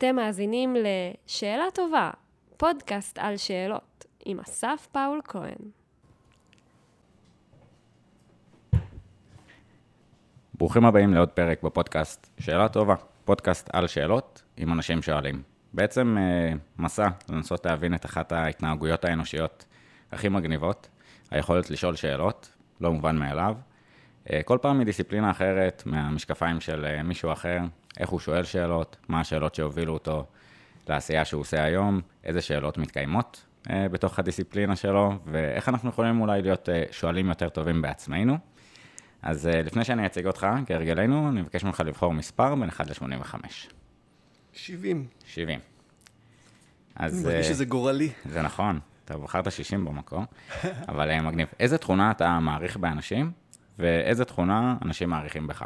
אתם מאזינים ל"שאלה טובה", פודקאסט על שאלות, עם אסף פאול כהן. ברוכים הבאים לעוד פרק בפודקאסט שאלה טובה, פודקאסט על שאלות עם אנשים שואלים. בעצם אה, מסע לנסות להבין את אחת ההתנהגויות האנושיות הכי מגניבות, היכולת לשאול שאלות, לא מובן מאליו. אה, כל פעם מדיסציפלינה אחרת, מהמשקפיים של אה, מישהו אחר, איך הוא שואל שאלות, מה השאלות שהובילו אותו לעשייה שהוא עושה היום, איזה שאלות מתקיימות בתוך הדיסציפלינה שלו, ואיך אנחנו יכולים אולי להיות שואלים יותר טובים בעצמנו. אז לפני שאני אציג אותך, כהרגלנו, אני מבקש ממך לבחור מספר בין 1 ל-85. 70. 70. אז... אני מרגיש שזה גורלי. זה נכון, אתה בחרת 60 במקום, אבל אה, מגניב. איזה תכונה אתה מעריך באנשים, ואיזה תכונה אנשים מעריכים בך?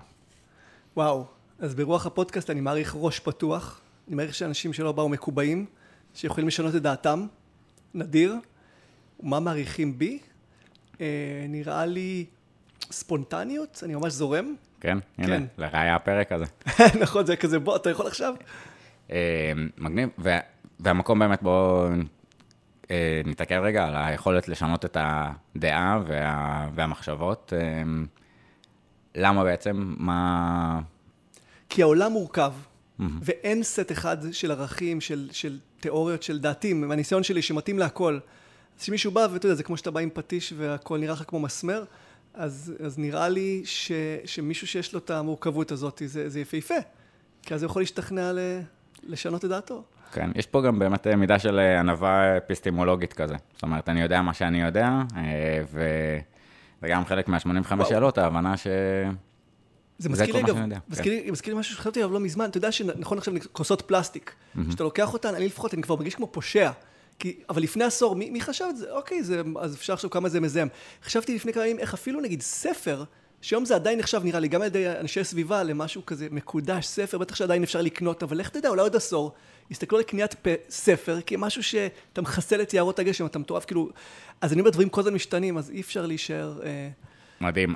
וואו, אז ברוח הפודקאסט אני מעריך ראש פתוח, אני מעריך שאנשים שלא באו מקובעים, שיכולים לשנות את דעתם, נדיר. מה מעריכים בי? אה, נראה לי ספונטניות, אני ממש זורם. כן, הנה, כן. לראיה הפרק הזה. נכון, זה כזה, בוא, אתה יכול עכשיו? אה, מגניב, והמקום באמת, בואו אה, נתעכב רגע על היכולת לשנות את הדעה וה, והמחשבות. אה, למה בעצם? מה... כי העולם מורכב, mm-hmm. ואין סט אחד של ערכים, של, של תיאוריות, של דעתים, מהניסיון שלי שמתאים להכל. אז כשמישהו בא, ואתה יודע, זה כמו שאתה בא עם פטיש והכל נראה לך כמו מסמר, אז, אז נראה לי ש, שמישהו שיש לו את המורכבות הזאת, זה, זה יפהפה. כי אז הוא יכול להשתכנע ל, לשנות את דעתו. כן, יש פה גם באמת אה, מידה של אה, ענווה אפיסטימולוגית כזה. זאת אומרת, אני יודע מה שאני יודע, אה, וזה גם חלק מה-85 שאלות, ההבנה ש... זה מזכיר לי, אגב, מזכיר לי כן. משהו שחשבתי עליו לא מזמן, אתה יודע שנכון עכשיו כוסות פלסטיק, כשאתה לוקח אותן, אני לפחות, אני כבר מרגיש כמו פושע. כי, אבל לפני עשור, מי, מי חשב את זה? אוקיי, זה, אז אפשר לחשוב כמה זה מזהם. חשבתי לפני כמה ימים איך אפילו נגיד ספר, שהיום זה עדיין נחשב, נראה לי, גם על ידי אנשי סביבה, למשהו כזה מקודש, ספר, בטח שעדיין אפשר לקנות, אבל לך תדע, אולי עוד עשור, יסתכלו על קניית ספר, כמשהו שאתה מחסל את יערות הגשם, אתה מטורף, כאילו... אז אני אומר, דברים כל הזמן משתנים, אז אי אפשר להישאר... אה... מדהים.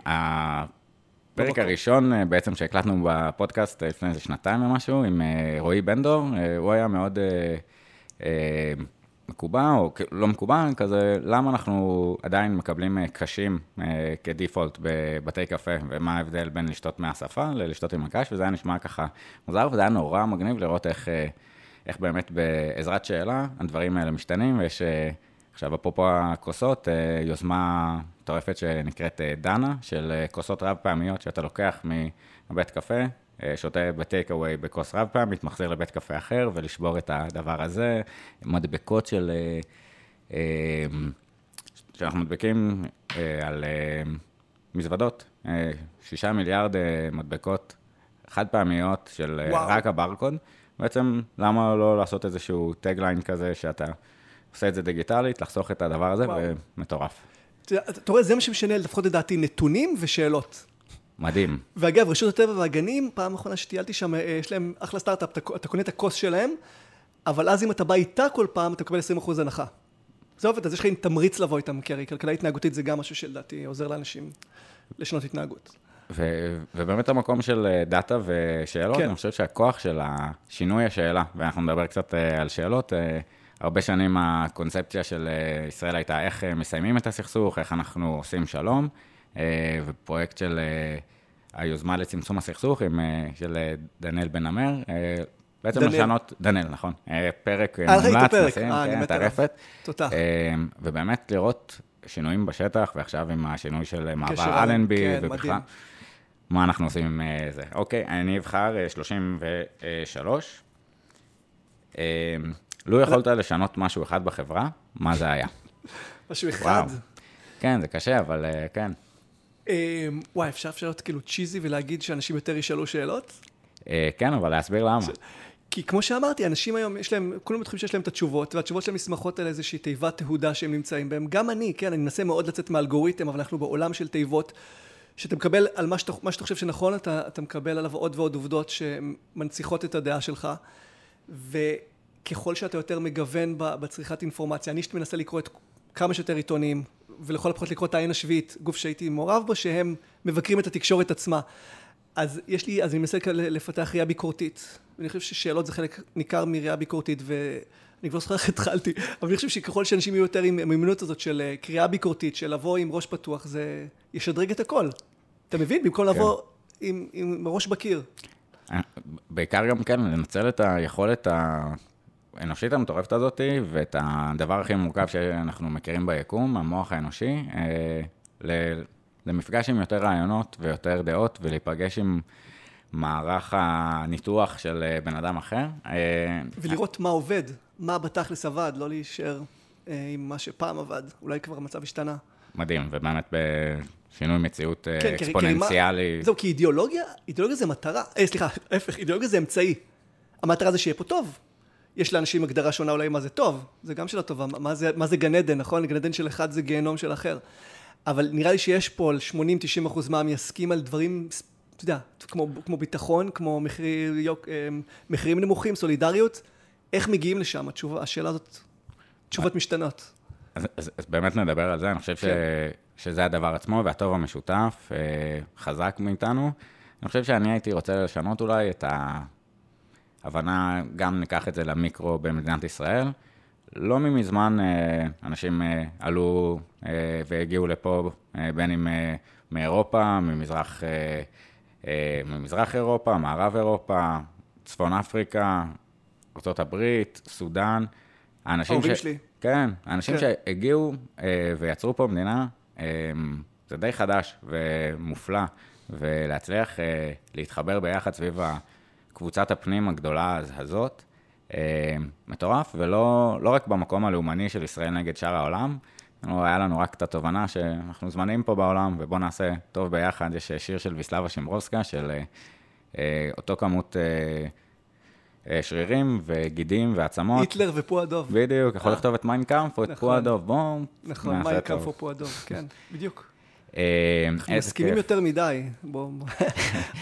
הפרק הראשון אה, בעצם שהקלטנו בפודקאסט אה, לפני איזה שנתיים או משהו, עם אה, רועי בנדור, הוא היה מאוד... מקובע או לא מקובע, כזה, למה אנחנו עדיין מקבלים קשים כדיפולט בבתי קפה, ומה ההבדל בין לשתות מהשפה ללשתות עם הקש, וזה היה נשמע ככה מוזר, וזה היה נורא מגניב לראות איך איך באמת בעזרת שאלה הדברים האלה משתנים, ויש עכשיו, אפרופו הכוסות, יוזמה מטורפת שנקראת אה, דנה, של אה, כוסות רב פעמיות שאתה לוקח מבית קפה, שותה בטייק אווי בכוס רב פעמית, מחזיר לבית קפה אחר, ולשבור את הדבר הזה, מדבקות של... שאנחנו מדבקים על מזוודות, שישה מיליארד מדבקות חד פעמיות של וואו. רק הברקוד. בעצם, למה לא לעשות איזשהו טגליין כזה, שאתה עושה את זה דיגיטלית, לחסוך את הדבר הזה, וואו. ומטורף. אתה רואה, זה מה שמשנה, לפחות לדעתי, נתונים ושאלות. מדהים. ואגב, רשות הטבע והגנים, פעם אחרונה שטיילתי שם, אה, יש להם אחלה סטארט-אפ, אתה, אתה קונה את הכוס שלהם, אבל אז אם אתה בא איתה כל פעם, אתה מקבל 20% הנחה. זה עובד, אז יש לך תמריץ לבוא איתם, כי הרי כלכלה התנהגותית זה גם משהו שלדעתי עוזר לאנשים לשנות התנהגות. ו- ובאמת המקום של אה, דאטה ושאלות, כן. אני חושב שהכוח של השינוי השאלה, ואנחנו נדבר קצת אה, על שאלות, הרבה שנים הקונספציה של ישראל הייתה איך מסיימים את הסכסוך, איך אנחנו עושים שלום, ופרויקט של היוזמה לצמצום הסכסוך עם, של דניאל בן עמר, בעצם דניאל. לשנות, דניאל, נכון, פרק מומלץ, נשים, כן, טרפת. תותח. ובאמת לראות שינויים בשטח, ועכשיו עם השינוי של מעבר אלנבי, כן, ובכלל. מדהים. מה אנחנו עושים עם אה, זה. אוקיי, אני אבחר 33. לו יכולת לשנות משהו אחד בחברה, מה זה היה? משהו אחד? כן, זה קשה, אבל כן. וואי, אפשר להיות כאילו צ'יזי ולהגיד שאנשים יותר ישאלו שאלות? כן, אבל להסביר למה. כי כמו שאמרתי, אנשים היום, יש להם, כולם בטוחים שיש להם את התשובות, והתשובות שלהם נסמכות על איזושהי תיבת תהודה שהם נמצאים בהם. גם אני, כן, אני מנסה מאוד לצאת מאלגוריתם, אבל אנחנו בעולם של תיבות. שאתה מקבל על מה שאתה, מה שאתה חושב שנכון, אתה, אתה מקבל עליו עוד ועוד עובדות שמנציחות את הדעה שלך, וככל שאתה יותר מגוון בצריכת אינפורמציה, אני מנסה לקרוא את כמה שיותר עיתונים, ולכל הפחות לקרוא את העין השביעית, גוף שהייתי מעורב בו, שהם מבקרים את התקשורת עצמה. אז יש לי, אז אני מנסה לפתח ראייה ביקורתית, ואני חושב ששאלות זה חלק ניכר מראייה ביקורתית, ואני כבר זוכר איך התחלתי, אבל אני חושב שככל שאנשים יהיו יותר עם המיומנות הזאת של אה, קריאה ביקורתית, של לבוא עם ראש פתוח, זה ישדרג את הכל. אתה מבין? במקום כן. לבוא עם, עם ראש בקיר. אה, בעיקר גם כן, לנצל את היכולת האנושית המטורפת הזאת, ואת הדבר הכי מורכב שאנחנו מכירים ביקום, המוח האנושי, למפגש עם יותר רעיונות ויותר דעות, ולהיפגש עם מערך הניתוח של אה, בן אדם אחר. אה, ולראות מה עובד, מה בתכלס עבד, לא להישאר אה, עם מה שפעם עבד, אולי כבר המצב השתנה. מדהים, ובאמת בשינוי מציאות כן, אקספוננציאלי. כי, זהו, כי אידיאולוגיה, אידיאולוגיה זה מטרה, אה, סליחה, ההפך, אידיאולוגיה זה אמצעי. המטרה זה שיהיה פה טוב. יש לאנשים הגדרה שונה אולי מה זה טוב, זה גם שאלה טובה, מה זה, מה זה גן עדן, נכון? גן עדן של אחד זה גיהנום של אחר. אבל נראה לי שיש פה על 80-90 אחוז מה יסכים על דברים, אתה יודע, כמו, כמו ביטחון, כמו מחיר, יוק, אה, מחירים נמוכים, סולידריות, איך מגיעים לשם? התשובה, השאלה הזאת, תשובות משתנות. אז, אז, אז באמת נדבר על זה, אני חושב כן. ש, שזה הדבר עצמו, והטוב המשותף, אה, חזק מאיתנו. אני חושב שאני הייתי רוצה לשנות אולי את ההבנה, גם ניקח את זה למיקרו במדינת ישראל. לא ממזמן אה, אנשים אה, עלו אה, והגיעו לפה, בין אם מאירופה, ממזרח, ממזרח אירופה, מערב אירופה, צפון אפריקה, ארה"ב, סודאן. האנשים ש... שלי. כן, האנשים כן. שהגיעו ויצרו פה מדינה, זה די חדש ומופלא, ולהצליח להתחבר ביחד סביב קבוצת הפנים הגדולה הזאת, אה, מטורף, ולא לא רק במקום הלאומני של ישראל נגד שאר העולם, היה לנו רק את התובנה שאנחנו זמניים פה בעולם, ובואו נעשה טוב ביחד. יש שיר של ויסלבה שימבורסקה, של אה, אה, אותו כמות שרירים וגידים ועצמות. היטלר ופו הדוב. בדיוק, יכול לכתוב את מיינקאמפ או את פו הדוב, בואו נכון, מיינקאמפ או פו הדוב, כן, בדיוק. אה, אנחנו מסכימים יותר מדי, בואו,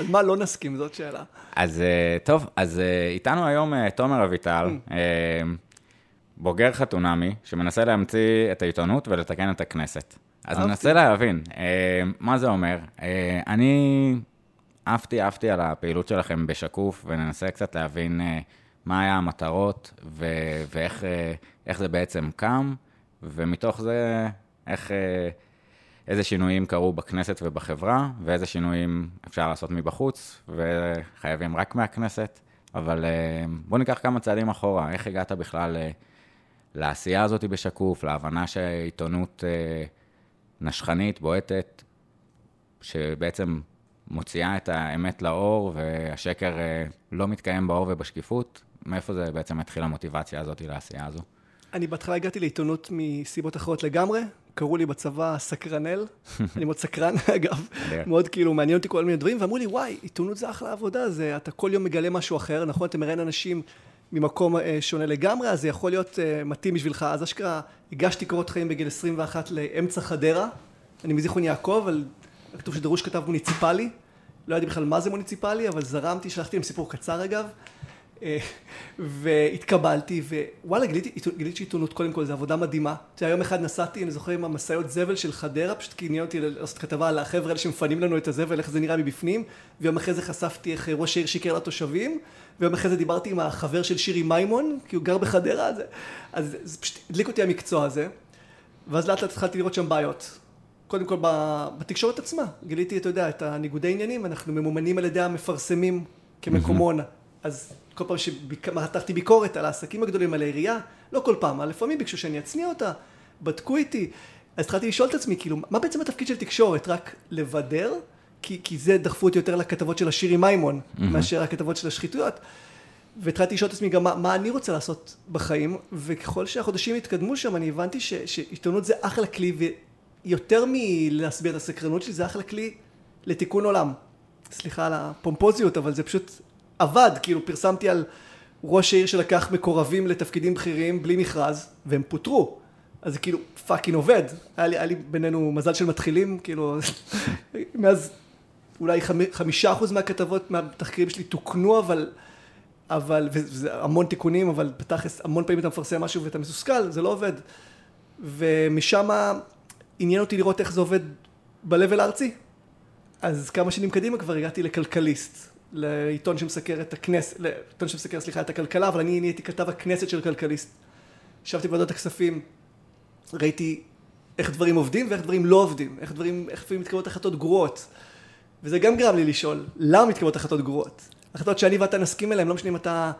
על מה לא נסכים, זאת שאלה. אז אה, טוב, אז אה, איתנו היום תומר אביטל, mm. בוגר חתונמי, שמנסה להמציא את העיתונות ולתקן את הכנסת. אז ננסה להבין, מה זה אומר. אני עפתי, עפתי על הפעילות שלכם בשקוף, וננסה קצת להבין מה היה המטרות, ואיך זה בעצם קם, ומתוך זה, איך... איזה שינויים קרו בכנסת ובחברה, ואיזה שינויים אפשר לעשות מבחוץ, וחייבים רק מהכנסת. אבל אה, בוא ניקח כמה צעדים אחורה, איך הגעת בכלל אה, לעשייה הזאת בשקוף, להבנה שעיתונות אה, נשכנית, בועטת, שבעצם מוציאה את האמת לאור, והשקר לא מתקיים באור ובשקיפות, מאיפה זה בעצם התחיל המוטיבציה הזאת לעשייה הזו? אני בהתחלה הגעתי לעיתונות מסיבות אחרות לגמרי. קראו לי בצבא סקרנל, אני מאוד סקרן אגב, מאוד כאילו מעניין אותי כל מיני דברים, ואמרו לי, וואי, עיתונות זה אחלה עבודה, זה, אתה כל יום מגלה משהו אחר, נכון? אתה מראיין אנשים ממקום אה, שונה לגמרי, אז זה יכול להיות אה, מתאים בשבילך. אז אשכרה, הגשתי קורות חיים בגיל 21 לאמצע חדרה, אני מזיכרון יעקב, על, כתוב שדרוש כתב מוניציפלי, לא ידעתי בכלל מה זה מוניציפלי, אבל זרמתי, שלחתי להם סיפור קצר אגב. אה, והתקבלתי, ווואלה, גיליתי, גיליתי שעיתונות קודם כל, זו עבודה מדהימה. אתה יום אחד נסעתי, אני זוכר, עם המשאיות זבל של חדרה, פשוט כי עניין אותי לעשות כתבה על החבר'ה האלה שמפנים לנו את הזבל, איך זה נראה מבפנים, ויום אחרי זה חשפתי איך ראש העיר שיקר לתושבים, ויום אחרי זה דיברתי עם החבר של שירי מימון, כי הוא גר בחדרה, אז, אז זה פשוט הדליק אותי המקצוע הזה, ואז לאט לאט התחלתי לראות שם בעיות. קודם כל בתקשורת עצמה, גיליתי, אתה יודע, את הניגודי עניינים, אנחנו ממומנים על ידי המפרסמים כמקומון, אז כל פעם שמתחתי ביקורת על העסקים הגדולים, על העירייה, לא כל פעם, לפעמים ביקשו שאני אצניע אותה, בדקו איתי, אז התחלתי לשאול את עצמי, כאילו, מה בעצם התפקיד של תקשורת? רק לבדר? כי, כי זה דחפו אותי יותר לכתבות של השירי מימון, mm-hmm. מאשר הכתבות של השחיתויות. והתחלתי לשאול את עצמי גם מה, מה אני רוצה לעשות בחיים, וככל שהחודשים התקדמו שם, אני הבנתי ש, שעיתונות זה אחלה כלי, ויותר מלהסביר את הסקרנות שלי, זה אחלה כלי לתיקון עולם. סליחה על הפומפוזיות, אבל זה פשוט עבד, כאילו פרסמתי על ראש העיר שלקח מקורבים לתפקידים בכירים בלי מכרז, והם פוטרו. אז זה כאילו fucking עובד. היה לי, היה לי בינינו מזל של מתחילים, כאילו, מאז אולי חמישה אחוז מהכתבות, מהתחקירים שלי תוקנו, אבל, אבל, וזה המון תיקונים, אבל בתכלס המון פעמים אתה מפרסם משהו ואתה מתוסכל, זה לא עובד. ומשם עניין אותי לראות איך זה עובד ב-level הארצי. אז כמה שנים קדימה כבר הגעתי לכלכליסט. לעיתון שמסקר את הכנסת, לעיתון שמסקר, סליחה, את הכלכלה, אבל אני נהייתי כתב הכנסת של כלכליסט. ישבתי בוועדת הכספים, ראיתי איך דברים עובדים ואיך דברים לא עובדים, איך דברים, איך לפעמים מתקבלות החלטות גרועות. וזה גם גרם לי לשאול, למה מתקבלות החלטות גרועות? החלטות שאני ואתה נסכים עליהן, לא משנה אם אתה,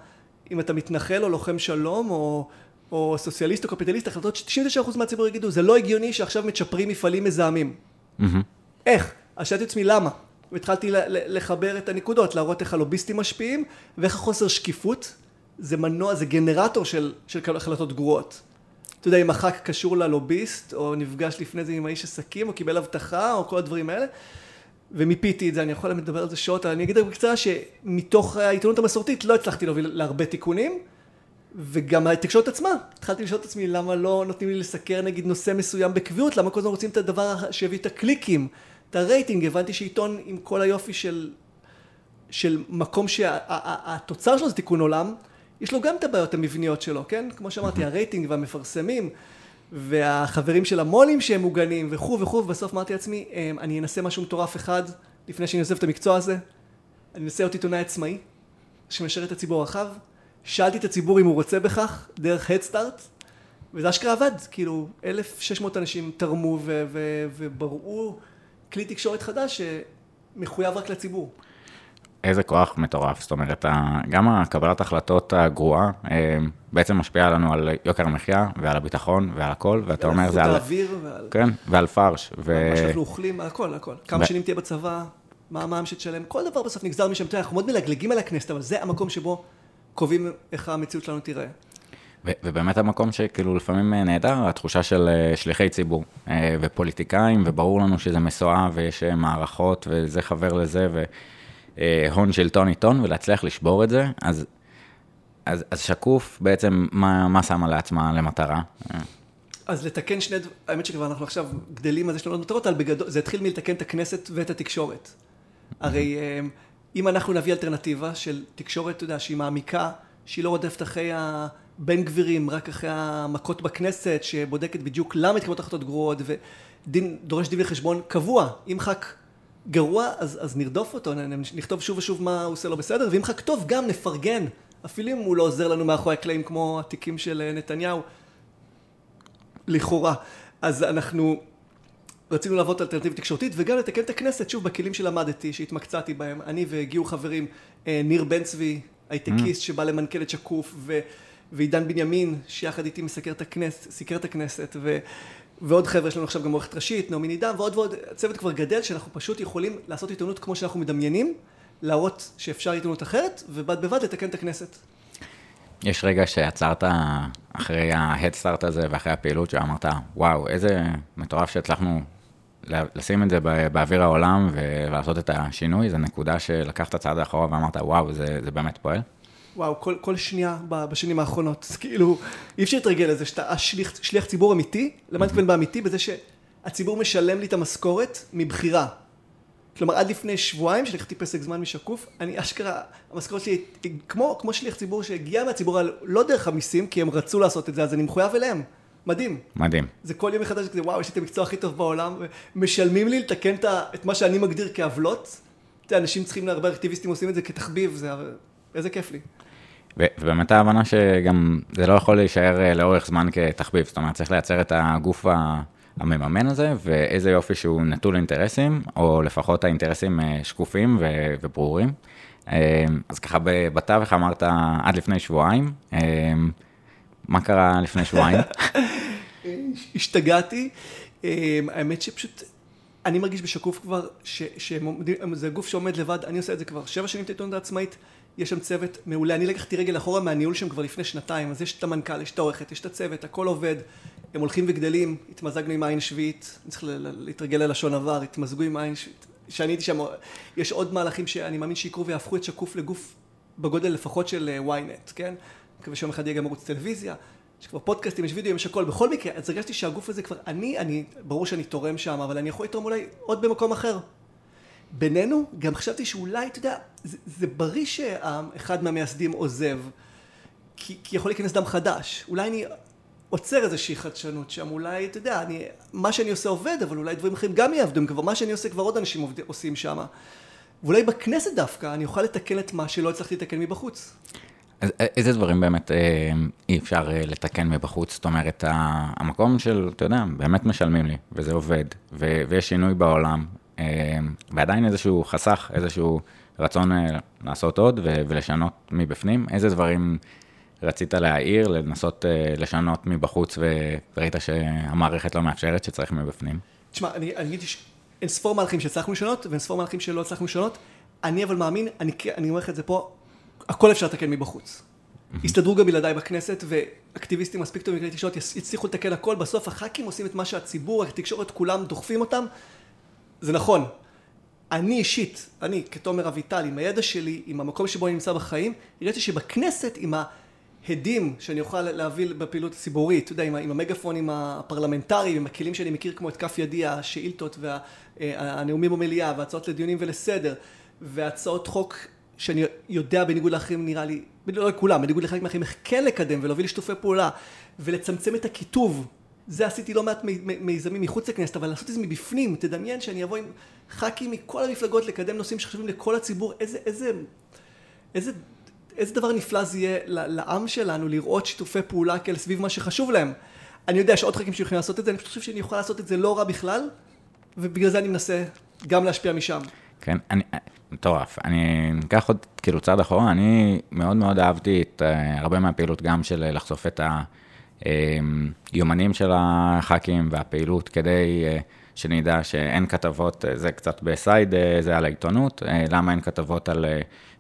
אם אתה מתנחל או לוחם שלום או, או סוציאליסט או קפיטליסט, החלטות ש-99% מהציבור יגידו, זה לא הגיוני שעכשיו מצ'פרים מפעלים מזהמים. Mm-hmm. איך? אז שאלתי את עצמי למה? והתחלתי לחבר את הנקודות, להראות איך הלוביסטים משפיעים, ואיך החוסר שקיפות זה מנוע, זה גנרטור של, של החלטות גרועות. אתה יודע, אם הח"כ קשור ללוביסט, או נפגש לפני זה עם האיש עסקים, או קיבל הבטחה, או כל הדברים האלה. ומיפיתי את זה, אני יכול לדבר על זה שעות, אבל אני אגיד בקצרה שמתוך העיתונות המסורתית לא הצלחתי להוביל להרבה תיקונים, וגם התקשורת עצמה, התחלתי לשאול את עצמי למה לא נותנים לי לסקר נגיד נושא מסוים בקביעות, למה כל הזמן רוצים את הדבר שיביא את הקליקים, את הרייטינג, הבנתי שעיתון עם כל היופי של, של מקום שהתוצר שלו זה תיקון עולם, יש לו גם את הבעיות המבניות שלו, כן? כמו שאמרתי, הרייטינג והמפרסמים והחברים של המו"לים שהם מוגנים וכו' וכו', ובסוף אמרתי לעצמי, אמ, אני אנסה משהו מטורף אחד לפני שאני עוזב את המקצוע הזה, אני אנסה להיות עיתונאי עצמאי שמשרת את הציבור הרחב, שאלתי את הציבור אם הוא רוצה בכך, דרך הדסטארט, וזה אשכרה עבד, כאילו 1,600 אנשים תרמו ובראו כלי תקשורת חדש שמחויב רק לציבור. איזה כוח מטורף, זאת אומרת, גם הקבלת החלטות הגרועה אה, בעצם משפיעה לנו על יוקר המחיה ועל הביטחון ועל הכל, ואתה אומר זה על... ועל האוויר ועל... כן, ועל פרש. ו... מה שאנחנו אוכלים, הכל, הכל. כמה שנים תהיה בצבא, מה המע"מ שתשלם, כל דבר בסוף נגזר משם. תראה, אנחנו מאוד מלגלגים על הכנסת, אבל זה המקום שבו קובעים איך המציאות שלנו תיראה. ובאמת המקום שכאילו לפעמים נהדר, התחושה של אה, שליחי ציבור אה, ופוליטיקאים, וברור לנו שזה מסועה ויש מערכות וזה חבר לזה, ו... אה, הון שלטון עיתון ולהצליח לשבור את זה, אז, אז, אז שקוף בעצם מה, מה שמה לעצמה למטרה. אז לתקן שני דברים, האמת שכבר אנחנו עכשיו גדלים, אז יש לנו מטרות, אבל בגדול, זה התחיל מלתקן את הכנסת ואת התקשורת. הרי אה, אם אנחנו נביא אלטרנטיבה של תקשורת, אתה יודע, שהיא מעמיקה, שהיא לא רודפת אחרי הבן גבירים, רק אחרי המכות בכנסת, שבודקת בדיוק למה מתקבלות החלטות גרועות, ודורש דין וחשבון קבוע. אם ח"כ גרוע, אז, אז נרדוף אותו, נכתוב שוב ושוב מה הוא עושה לא בסדר, ואם רק טוב, גם נפרגן, אפילו אם הוא לא עוזר לנו מאחורי הקלעים כמו התיקים של אה, נתניהו, לכאורה. אז אנחנו רצינו לעבוד אלטרנטיבה תקשורתית וגם לתקן את הכנסת, שוב, בכלים שלמדתי, שהתמקצעתי בהם. אני והגיעו חברים, אה, ניר בן צבי, הייטקיסט, mm. שבא למנכ"ל את שקוף, ו... ועידן בנימין, שיחד איתי מסקר את הכנסת, סיקר את הכנסת, ו... ועוד חבר'ה, יש לנו עכשיו גם עורכת ראשית, נעמי נידם, ועוד ועוד, הצוות כבר גדל, שאנחנו פשוט יכולים לעשות עיתונות כמו שאנחנו מדמיינים, להראות שאפשר עיתונות אחרת, ובד בבד לתקן את הכנסת. יש רגע שעצרת אחרי ההדסטארט הזה ואחרי הפעילות שאמרת, וואו, איזה מטורף שהצלחנו לשים את זה באוויר העולם ולעשות את השינוי, זו נקודה שלקחת צעד אחורה ואמרת, וואו, זה, זה באמת פועל? וואו, כל, כל שנייה בשנים האחרונות, אז כאילו, אי אפשר להתרגל לזה שאתה שליח, שליח ציבור אמיתי, למה אני מתכוון באמיתי? בזה שהציבור משלם לי את המשכורת מבחירה. כלומר, עד לפני שבועיים, שלקחתי פסק זמן משקוף, אני אשכרה, המשכורת שלי כמו, כמו שליח ציבור שהגיע מהציבור, לא דרך המיסים, כי הם רצו לעשות את זה, אז אני מחויב אליהם. מדהים. מדהים. זה כל יום מחדש כזה, וואו, יש לי את המקצוע הכי טוב בעולם, משלמים לי לתקן את מה שאני מגדיר כעוולות. אתה יודע, אנשים צריכים, הרבה אקטיביסטים עושים את זה כתחביב, זה, איזה כיף לי. ובאמת ההבנה שגם זה לא יכול להישאר אה, לאורך זמן כתחביב, זאת אומרת, צריך לייצר את הגוף המממן הזה, ואיזה יופי שהוא נטול אינטרסים, או לפחות האינטרסים אה, שקופים וברורים. אה, אז ככה בתווך אמרת עד לפני שבועיים, מה קרה לפני שבועיים? השתגעתי, האמת שפשוט, אני מרגיש בשקוף כבר, שזה גוף שעומד לבד, אני עושה את זה כבר שבע שנים את העיתונות העצמאית. יש שם צוות מעולה, אני לקחתי רגל אחורה מהניהול שם כבר לפני שנתיים, אז יש את המנכ"ל, יש את העורכת, יש את הצוות, הכל עובד, הם הולכים וגדלים, התמזגנו עם עין שביעית, אני צריך להתרגל ללשון עבר, התמזגו עם עין שביעית, כשאני הייתי שם, יש עוד מהלכים שאני מאמין שיקרו ויהפכו את שקוף לגוף בגודל לפחות של אה, ynet, כן? מקווה שיום אחד יהיה גם ערוץ טלוויזיה, יש כבר פודקאסטים, יש וידאו, יש הכל, בכל מקרה, אז הרגשתי שהגוף הזה כבר, אני, אני, ברור שאני תורם שם, אבל אני יכול לתרום אולי עוד במקום אחר. בינינו, גם חשבתי שאולי, אתה יודע, זה, זה בריא שאחד מהמייסדים עוזב, כי, כי יכול להיכנס דם חדש. אולי אני עוצר איזושהי חדשנות שם, אולי, אתה יודע, אני, מה שאני עושה עובד, אבל אולי דברים אחרים גם יעבדו, כבר מה שאני עושה כבר עוד אנשים עובד, עושים שם. ואולי בכנסת דווקא אני אוכל לתקן את מה שלא הצלחתי לתקן מבחוץ. אז איזה דברים באמת אה, אי אפשר אה, לתקן מבחוץ? זאת אומרת, המקום של, אתה יודע, באמת משלמים לי, וזה עובד, ו- ויש שינוי בעולם, ועדיין איזשהו חסך, איזשהו רצון לעשות עוד ולשנות מבפנים. איזה דברים רצית להעיר, לנסות לשנות מבחוץ, וראית שהמערכת לא מאפשרת, שצריך מבפנים? תשמע, אני, אגיד אין ספור מהלכים שהצלחנו לשנות, ואין ספור מהלכים שלא הצלחנו לשנות. אני אבל מאמין, אני, אני אומר לך את זה פה, הכל אפשר לתקן מבחוץ. הסתדרו גם בלעדיי בכנסת, ואקטיביסטים מספיק טובים בכלי תקשורת יצליחו לתקן הכל, בסוף הח"כים עושים את מה שהציבור, התקשורת, כולם דוחפים אותם. זה נכון. אני אישית, אני כתומר אביטל, עם הידע שלי, עם המקום שבו אני נמצא בחיים, הראיתי שבכנסת, עם ההדים שאני אוכל להביא בפעילות הציבורית, אתה יודע, עם, עם המגפונים הפרלמנטריים, עם הכלים שאני מכיר כמו את כף ידי, השאילתות והנאומים במליאה, והצעות לדיונים ולסדר, והצעות חוק שאני יודע בניגוד לאחרים נראה לי, לא לכולם, בניגוד לחלק מהאחרים, איך כן לקדם ולהוביל לשיתופי פעולה ולצמצם את הקיטוב. זה עשיתי לא מעט מיזמים מחוץ לכנסת, אבל לעשות את זה מבפנים, תדמיין שאני אבוא עם ח"כים מכל המפלגות לקדם נושאים שחשובים לכל הציבור, איזה, איזה, איזה, איזה דבר נפלא זה יהיה לעם שלנו לראות שיתופי פעולה כאלה סביב מה שחשוב להם. אני יודע שעוד ח"כים שיכולים לעשות את זה, אני פשוט חושב שאני אוכל לעשות את זה לא רע בכלל, ובגלל זה אני מנסה גם להשפיע משם. כן, אני, מטורף. אני אקח עוד כאילו צעד אחורה, אני מאוד מאוד אהבתי את uh, הרבה מהפעילות גם של uh, לחשוף את היומנים uh, של הח"כים והפעילות כדי uh, שנדע שאין כתבות, uh, זה קצת בסייד, uh, זה על העיתונות, למה אין כתבות על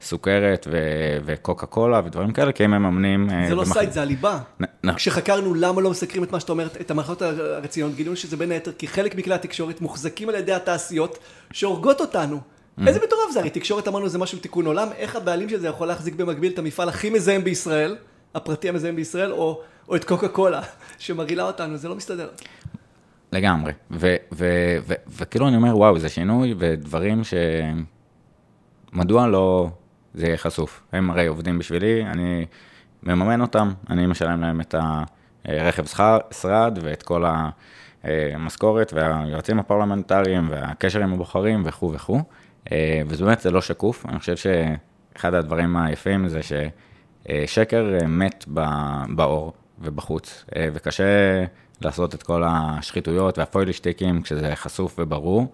סוכרת ו- וקוקה קולה ודברים כאלה, כי הם מממנים... זה לא במח... סייד, זה הליבה. נ- כשחקרנו למה לא מסקרים את מה שאתה אומר, את המערכות הרציניות, גילינו שזה בין היתר כי חלק מכלי התקשורת מוחזקים על ידי התעשיות שהורגות אותנו. Mm-hmm. איזה מטורף זה, הרי תקשורת אמרנו זה משהו תיקון עולם, איך הבעלים של זה יכול להחזיק במקביל את המפעל הכי מזהם בישראל, הפרטי המזהם בישראל, או, או את קוקה קולה, שמרעילה אותנו, זה לא מסתדר. לגמרי, וכאילו אני אומר, וואו, זה שינוי ודברים ש... מדוע לא זה יהיה חשוף? הם הרי עובדים בשבילי, אני מממן אותם, אני משלם להם את הרכב שרד ואת כל המשכורת והיועצים הפרלמנטריים והקשר עם הבוחרים וכו' וכו'. אה, וזה באמת, זה לא שקוף. אני חושב שאחד הדברים היפים זה ששקר אה, מת באור ובחוץ, אה, וקשה לעשות את כל השחיתויות והפוילשטיקים כשזה חשוף וברור.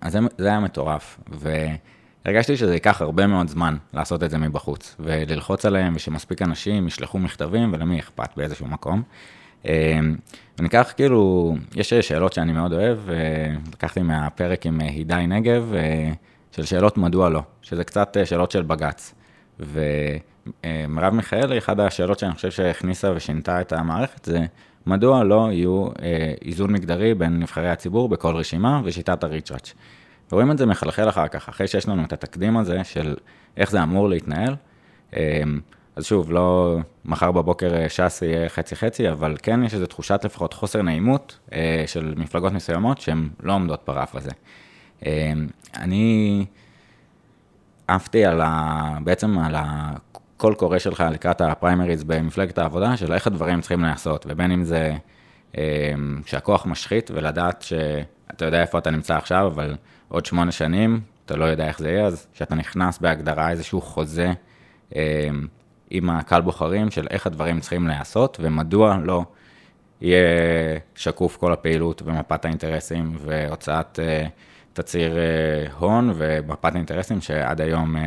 אז זה היה מטורף, והרגשתי שזה ייקח הרבה מאוד זמן לעשות את זה מבחוץ, וללחוץ עליהם, ושמספיק אנשים ישלחו מכתבים, ולמי אכפת באיזשהו מקום. וניקח כאילו, יש שאלות שאני מאוד אוהב, לקחתי מהפרק עם הידי נגב, של שאלות מדוע לא, שזה קצת שאלות של בג"ץ. ומרב מיכאלי, אחת השאלות שאני חושב שהכניסה ושינתה את המערכת, זה מדוע לא יהיו איזון מגדרי בין נבחרי הציבור בכל רשימה ושיטת הריצ'ראץ'. ורואים את זה מחלחל אחר כך, אחרי שיש לנו את התקדים הזה של איך זה אמור להתנהל. אז שוב, לא מחר בבוקר אה, ש"ס יהיה חצי-חצי, אבל כן יש איזו תחושת לפחות חוסר נעימות אה, של מפלגות מסוימות שהן לא עומדות ברף הזה. אה, אני עפתי על ה... בעצם על הקול קורא שלך לקראת הפריימריז במפלגת העבודה, של איך הדברים צריכים להיעשות, ובין אם זה שהכוח משחית ולדעת שאתה יודע איפה אתה נמצא עכשיו, אבל עוד שמונה שנים אתה לא יודע איך זה יהיה, אז כשאתה נכנס בהגדרה איזשהו חוזה עם הקהל בוחרים של איך הדברים צריכים להיעשות, ומדוע לא יהיה שקוף כל הפעילות ומפת האינטרסים והוצאת uh, תצהיר uh, הון ומפת האינטרסים שעד היום uh,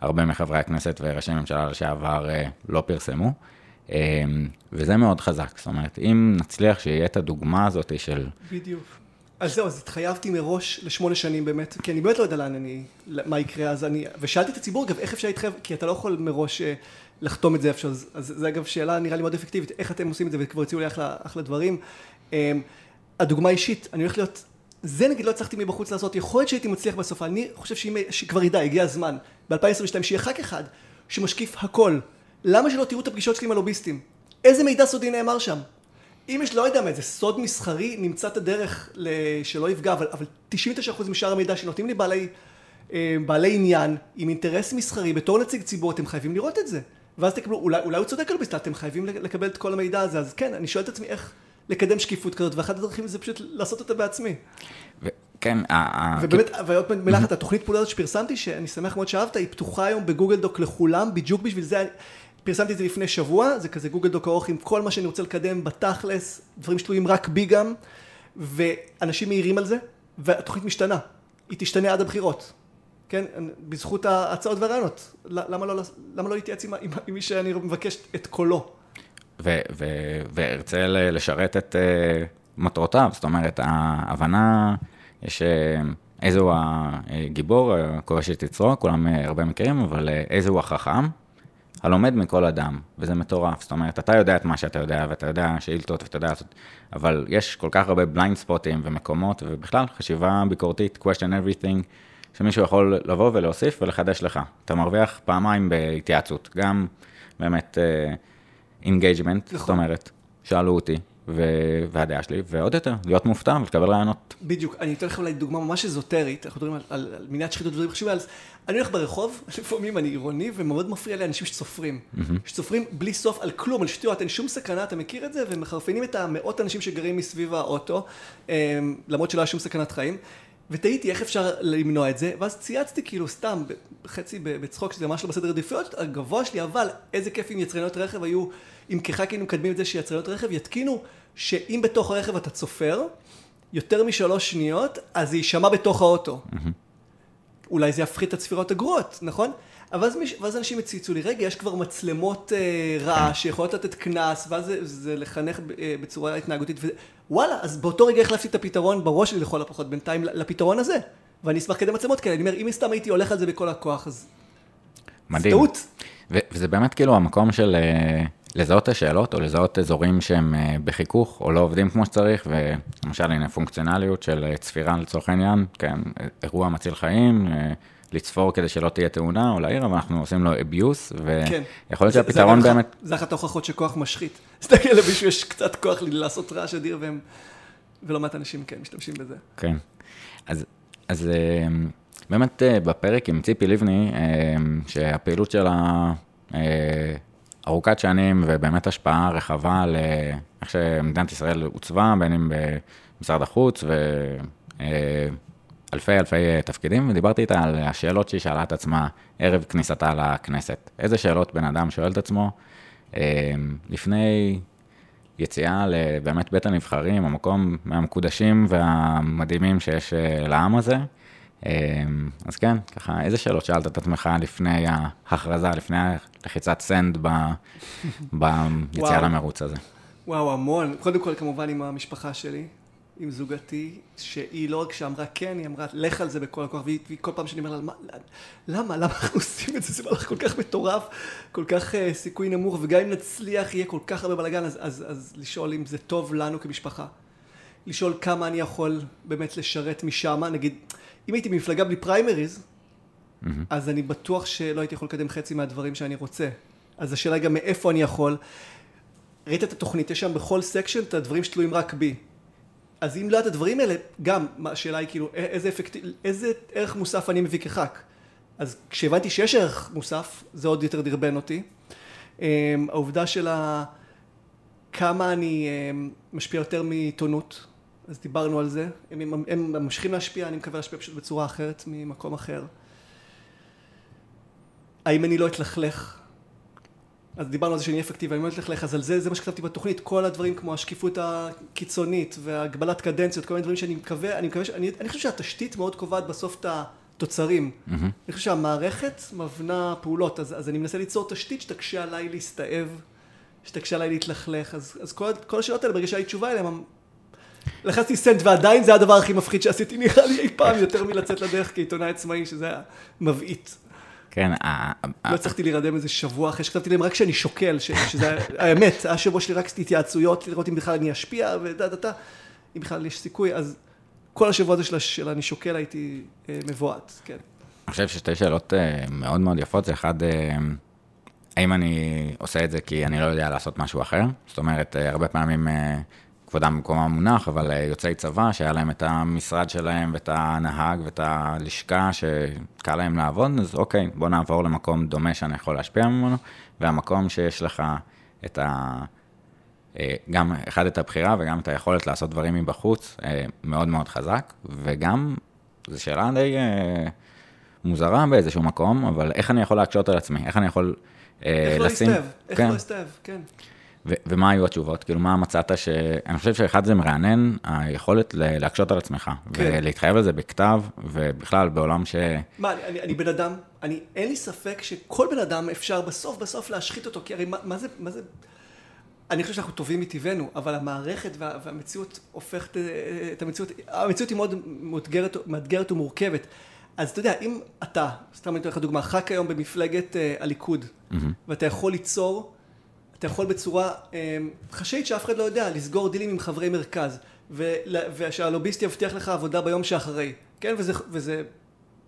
הרבה מחברי הכנסת וראשי ממשלה לשעבר uh, לא פרסמו. Um, וזה מאוד חזק, זאת אומרת, אם נצליח שיהיה את הדוגמה הזאת של... בדיוק. אז זהו, אז התחייבתי מראש לשמונה שנים באמת, כי אני באמת לא יודע לאן אני, מה יקרה, אז אני, ושאלתי את הציבור, אגב, איך אפשר להתחייב, כי אתה לא יכול מראש לחתום את זה איפשהו, אז, אז זה אגב שאלה נראה לי מאוד אפקטיבית, איך אתם עושים את זה, וכבר הציעו לי אחלה, אחלה דברים. הדוגמה אישית, אני הולך להיות, זה נגיד לא הצלחתי מבחוץ לעשות, יכול להיות שהייתי מצליח בסוף, אני חושב שאם, שכבר ידע, הגיע הזמן, ב-2022, שיהיה ח"כ אחד שמשקיף הכל. למה שלא תראו את הפגישות שלי עם הלוביסטים? איזה מידע סודי נאמר שם? אם יש, לא יודע מה, איזה סוד מסחרי, נמצא את הדרך שלא יפגע, אבל, אבל 99% משאר המידע שנותנים לי בעלי, אה, בעלי עניין, עם אינטרס מסחרי, בתור נציג ציבור, אתם חייבים לראות את זה. ואז תקבלו, אולי, אולי הוא צודק על ביסטה, אתם חייבים לקבל את כל המידע הזה, אז כן, אני שואל את עצמי איך לקדם שקיפות כזאת, ואחת הדרכים זה פשוט לעשות אותה בעצמי. ו- כן. ובאמת, ועוד מילה אחת, התוכנית פעולה הזאת שפרסמתי, שאני שמח מאוד שאהבת, היא פתוחה היום בגוגל דוק לכולם, בדיוק בשביל זה, פרסמתי את זה לפני שבוע, זה כזה גוגל דוק ארוך עם כל מה שאני רוצה לקדם בתכלס, דברים שתלויים רק בי גם, ואנשים מעירים על זה, והתוכנית משתנה, היא תשתנה עד הבחירות. כן, בזכות ההצעות והרעיונות. למה לא, למה לא להתייעץ עם, עם מי שאני מבקש את קולו? וארצה לשרת את uh, מטרותיו, זאת אומרת, ההבנה, יש אה, איזה הוא הגיבור, קורא את יצרו, כולם אה, הרבה מכירים, אבל איזה הוא החכם, הלומד מכל אדם, וזה מטורף. זאת אומרת, אתה יודע את מה שאתה יודע, ואתה יודע שאילתות, ואתה יודע אבל יש כל כך הרבה בליינד ספוטים ומקומות, ובכלל, חשיבה ביקורתית, question everything. שמישהו יכול לבוא ולהוסיף ולחדש לך. אתה מרוויח פעמיים בהתייעצות, גם באמת uh, נכון. זאת אומרת, שאלו אותי, ו- והדעה שלי, ועוד יותר, להיות מופתע ולקבל רעיונות. בדיוק, אני אתן לך אולי דוגמה ממש אזוטרית, אנחנו מדברים על, על, על מניעת שחיתות ודברים חשובים, אז אני הולך ברחוב, לפעמים אני עירוני, ומאוד מפריע לי אנשים שצופרים. Mm-hmm. שצופרים בלי סוף על כלום, על שטויות, אין שום סכנה, אתה מכיר את זה, ומחרפנים את המאות אנשים שגרים מסביב האוטו, אמ, למרות שלא היה שום סכנת חיים. ותהיתי איך אפשר למנוע את זה, ואז צייצתי כאילו סתם, חצי בצחוק, שזה ממש לא בסדר עדיפויות, הגבוה שלי, אבל איזה כיף אם יצרניות רכב היו, אם כח"כים מקדמים את זה שיצרניות רכב יתקינו, שאם בתוך הרכב אתה צופר, יותר משלוש שניות, אז זה יישמע בתוך האוטו. Mm-hmm. אולי זה יפחית את הצפירות הגרועות, נכון? אבל אז, מיש, ואז אנשים הציצו לי, רגע, יש כבר מצלמות אה, רעש שיכולות לתת קנס, ואז זה, זה לחנך אה, בצורה התנהגותית, וואלה, אז באותו רגע החלפתי את הפתרון בראש שלי לכל הפחות בינתיים לפתרון הזה. ואני אשמח לקדם מצלמות כאלה, אני אומר, אם סתם הייתי הולך על זה בכל הכוח, אז... מדהים. טעות. וזה באמת כאילו המקום של uh, לזהות את השאלות, או לזהות אזורים שהם uh, בחיכוך, או לא עובדים כמו שצריך, ולמשל, הנה, פונקציונליות של uh, צפירה לצורך העניין, כן, אירוע מציל חיים, לצפור כדי שלא תהיה תאונה או להעיר, אבל אנחנו עושים לו abuse, ויכול כן. להיות שהפתרון זה באמת... זה אחת ההוכחות שכוח משחית. תסתכל למישהו, יש קצת כוח לעשות רעש אדיר, והם... ולא מעט אנשים כן משתמשים בזה. כן. אז, אז אה, באמת אה, בפרק עם ציפי לבני, אה, שהפעילות שלה ארוכת שנים ובאמת השפעה רחבה על איך שמדינת ישראל עוצבה, בין אם במשרד החוץ ו... אלפי אלפי אה, תפקידים, ודיברתי איתה על השאלות שהיא שאלה את עצמה ערב כניסתה לכנסת. איזה שאלות בן אדם שואל את עצמו אה, לפני יציאה לבאמת בית הנבחרים, המקום מהמקודשים והמדהימים שיש אה, לעם הזה. אז כן, ככה, איזה שאלות שאלת את עצמך לפני ההכרזה, לפני לחיצת סנד ב, ביציאה למרוץ הזה? וואו, המון. קודם כל, כמובן, עם המשפחה שלי. עם זוגתי, שהיא לא רק שאמרה כן, היא אמרה לך על זה בכל הכוח, והיא, והיא כל פעם שאני אומר לה, למה, למה אנחנו עושים את זה, זה מהלך כל כך מטורף, כל כך uh, סיכוי נמוך, וגם אם נצליח יהיה כל כך הרבה בלאגן, אז, אז, אז לשאול אם זה טוב לנו כמשפחה. לשאול כמה אני יכול באמת לשרת משם, נגיד, אם הייתי במפלגה בלי פריימריז, mm-hmm. אז אני בטוח שלא הייתי יכול לקדם חצי מהדברים שאני רוצה. אז השאלה גם מאיפה אני יכול. ראית את התוכנית, יש שם בכל section את הדברים שתלויים רק בי. אז אם לא את הדברים האלה, גם השאלה היא כאילו איזה, אפקט... איזה ערך מוסף אני מביא כח"כ. אז כשהבנתי שיש ערך מוסף, זה עוד יותר דרבן אותי. אמ, העובדה של ה... כמה אני אמ, משפיע יותר מעיתונות, אז דיברנו על זה. הם, הם, הם ממשיכים להשפיע, אני מקווה להשפיע פשוט בצורה אחרת ממקום אחר. האם אני לא אתלכלך אז דיברנו על זה שאני אפקטיבי, אני אומרת לך, אז על זה, זה מה שכתבתי בתוכנית, כל הדברים כמו השקיפות הקיצונית והגבלת קדנציות, כל מיני דברים שאני מקווה, אני מקווה, שאני, אני חושב שהתשתית מאוד קובעת בסוף את התוצרים. Mm-hmm. אני חושב שהמערכת מבנה פעולות, אז, אז אני מנסה ליצור תשתית שתקשה עליי להסתאב, שתקשה עליי להתלכלך, אז, אז כל, כל השאלות האלה, ברגע שהיית תשובה אליהן, לחצתי סנט ועדיין זה הדבר הכי מפחיד שעשיתי נראה לי אי פעם, יותר מלצאת לדרך כעיתונאי עצמאי, שזה היה מבעית. כן. לא הצלחתי להירדם איזה שבוע אחרי שכתבתי להם רק כשאני שוקל, שזה האמת, היה שבוע שלי רק התייעצויות, לראות אם בכלל אני אשפיע ודה דה דה, אם בכלל יש סיכוי, אז כל השבוע הזה של אני שוקל הייתי אה, מבועת, כן. אני חושב ששתי שאלות אה, מאוד מאוד יפות, זה אחד, אה, האם אני עושה את זה כי אני לא יודע לעשות משהו אחר? זאת אומרת, הרבה פעמים כבודם במקומם מונח, אבל אה, יוצאי צבא, שהיה להם את המשרד שלהם ואת הנהג ואת הלשכה שקל להם לעבוד, אז אוקיי, בוא נעבור למקום דומה שאני יכול להשפיע ממנו, והמקום שיש לך את גם אחד את הבחירה וגם את היכולת לעשות דברים מבחוץ, מאוד מאוד חזק, וגם, זו שאלה די מוזרה באיזשהו מקום, אבל איך אני יכול להקשות על עצמי? איך אני יכול איך לא לשים... איך לא להסתאב, איך כן. לא להסתאב, כן. ו- ומה היו התשובות? כאילו, מה מצאת ש... אני חושב שאחד זה מרענן, היכולת להקשות על עצמך, כן. ולהתחייב על זה בכתב, ובכלל בעולם ש... מה, אני, אני, אני בן אדם, אני, אין לי ספק שכל בן אדם אפשר בסוף בסוף להשחית אותו, כי הרי מה, מה זה, מה זה... אני חושב שאנחנו טובים מטבענו, אבל המערכת וה, והמציאות הופכת את המציאות, המציאות היא מאוד מאתגרת, מאתגרת ומורכבת. אז אתה יודע, אם אתה, סתם אני אתן לך דוגמה, ח"כ היום במפלגת uh, הליכוד, mm-hmm. ואתה יכול ליצור אתה יכול בצורה אמ, חשאית שאף אחד לא יודע, לסגור דילים עם חברי מרכז, ושהלוביסט יבטיח לך עבודה ביום שאחרי, כן? וזה, וזה,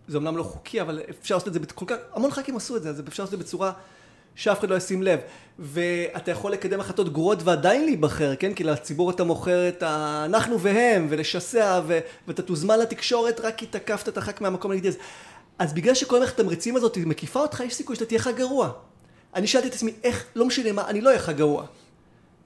זה אומנם לא חוקי, אבל אפשר לעשות את זה כל כך, המון ח"כים עשו את זה, אז אפשר לעשות את זה בצורה שאף אחד לא ישים לב. ואתה יכול לקדם החלטות גרועות ועדיין להיבחר, כן? כי לציבור אתה מוכר את ה"אנחנו והם", ולשסע, ו... ואתה תוזמן לתקשורת רק כי תקפת את הח"כ מהמקום נגדי. אז, אז בגלל שכל מערכת התמריצים הזאת מקיפה אותך, יש סיכוי שאתה תהיה לך גרוע. אני שאלתי את עצמי, איך, לא משנה מה, אני לא אהיה לך גרוע.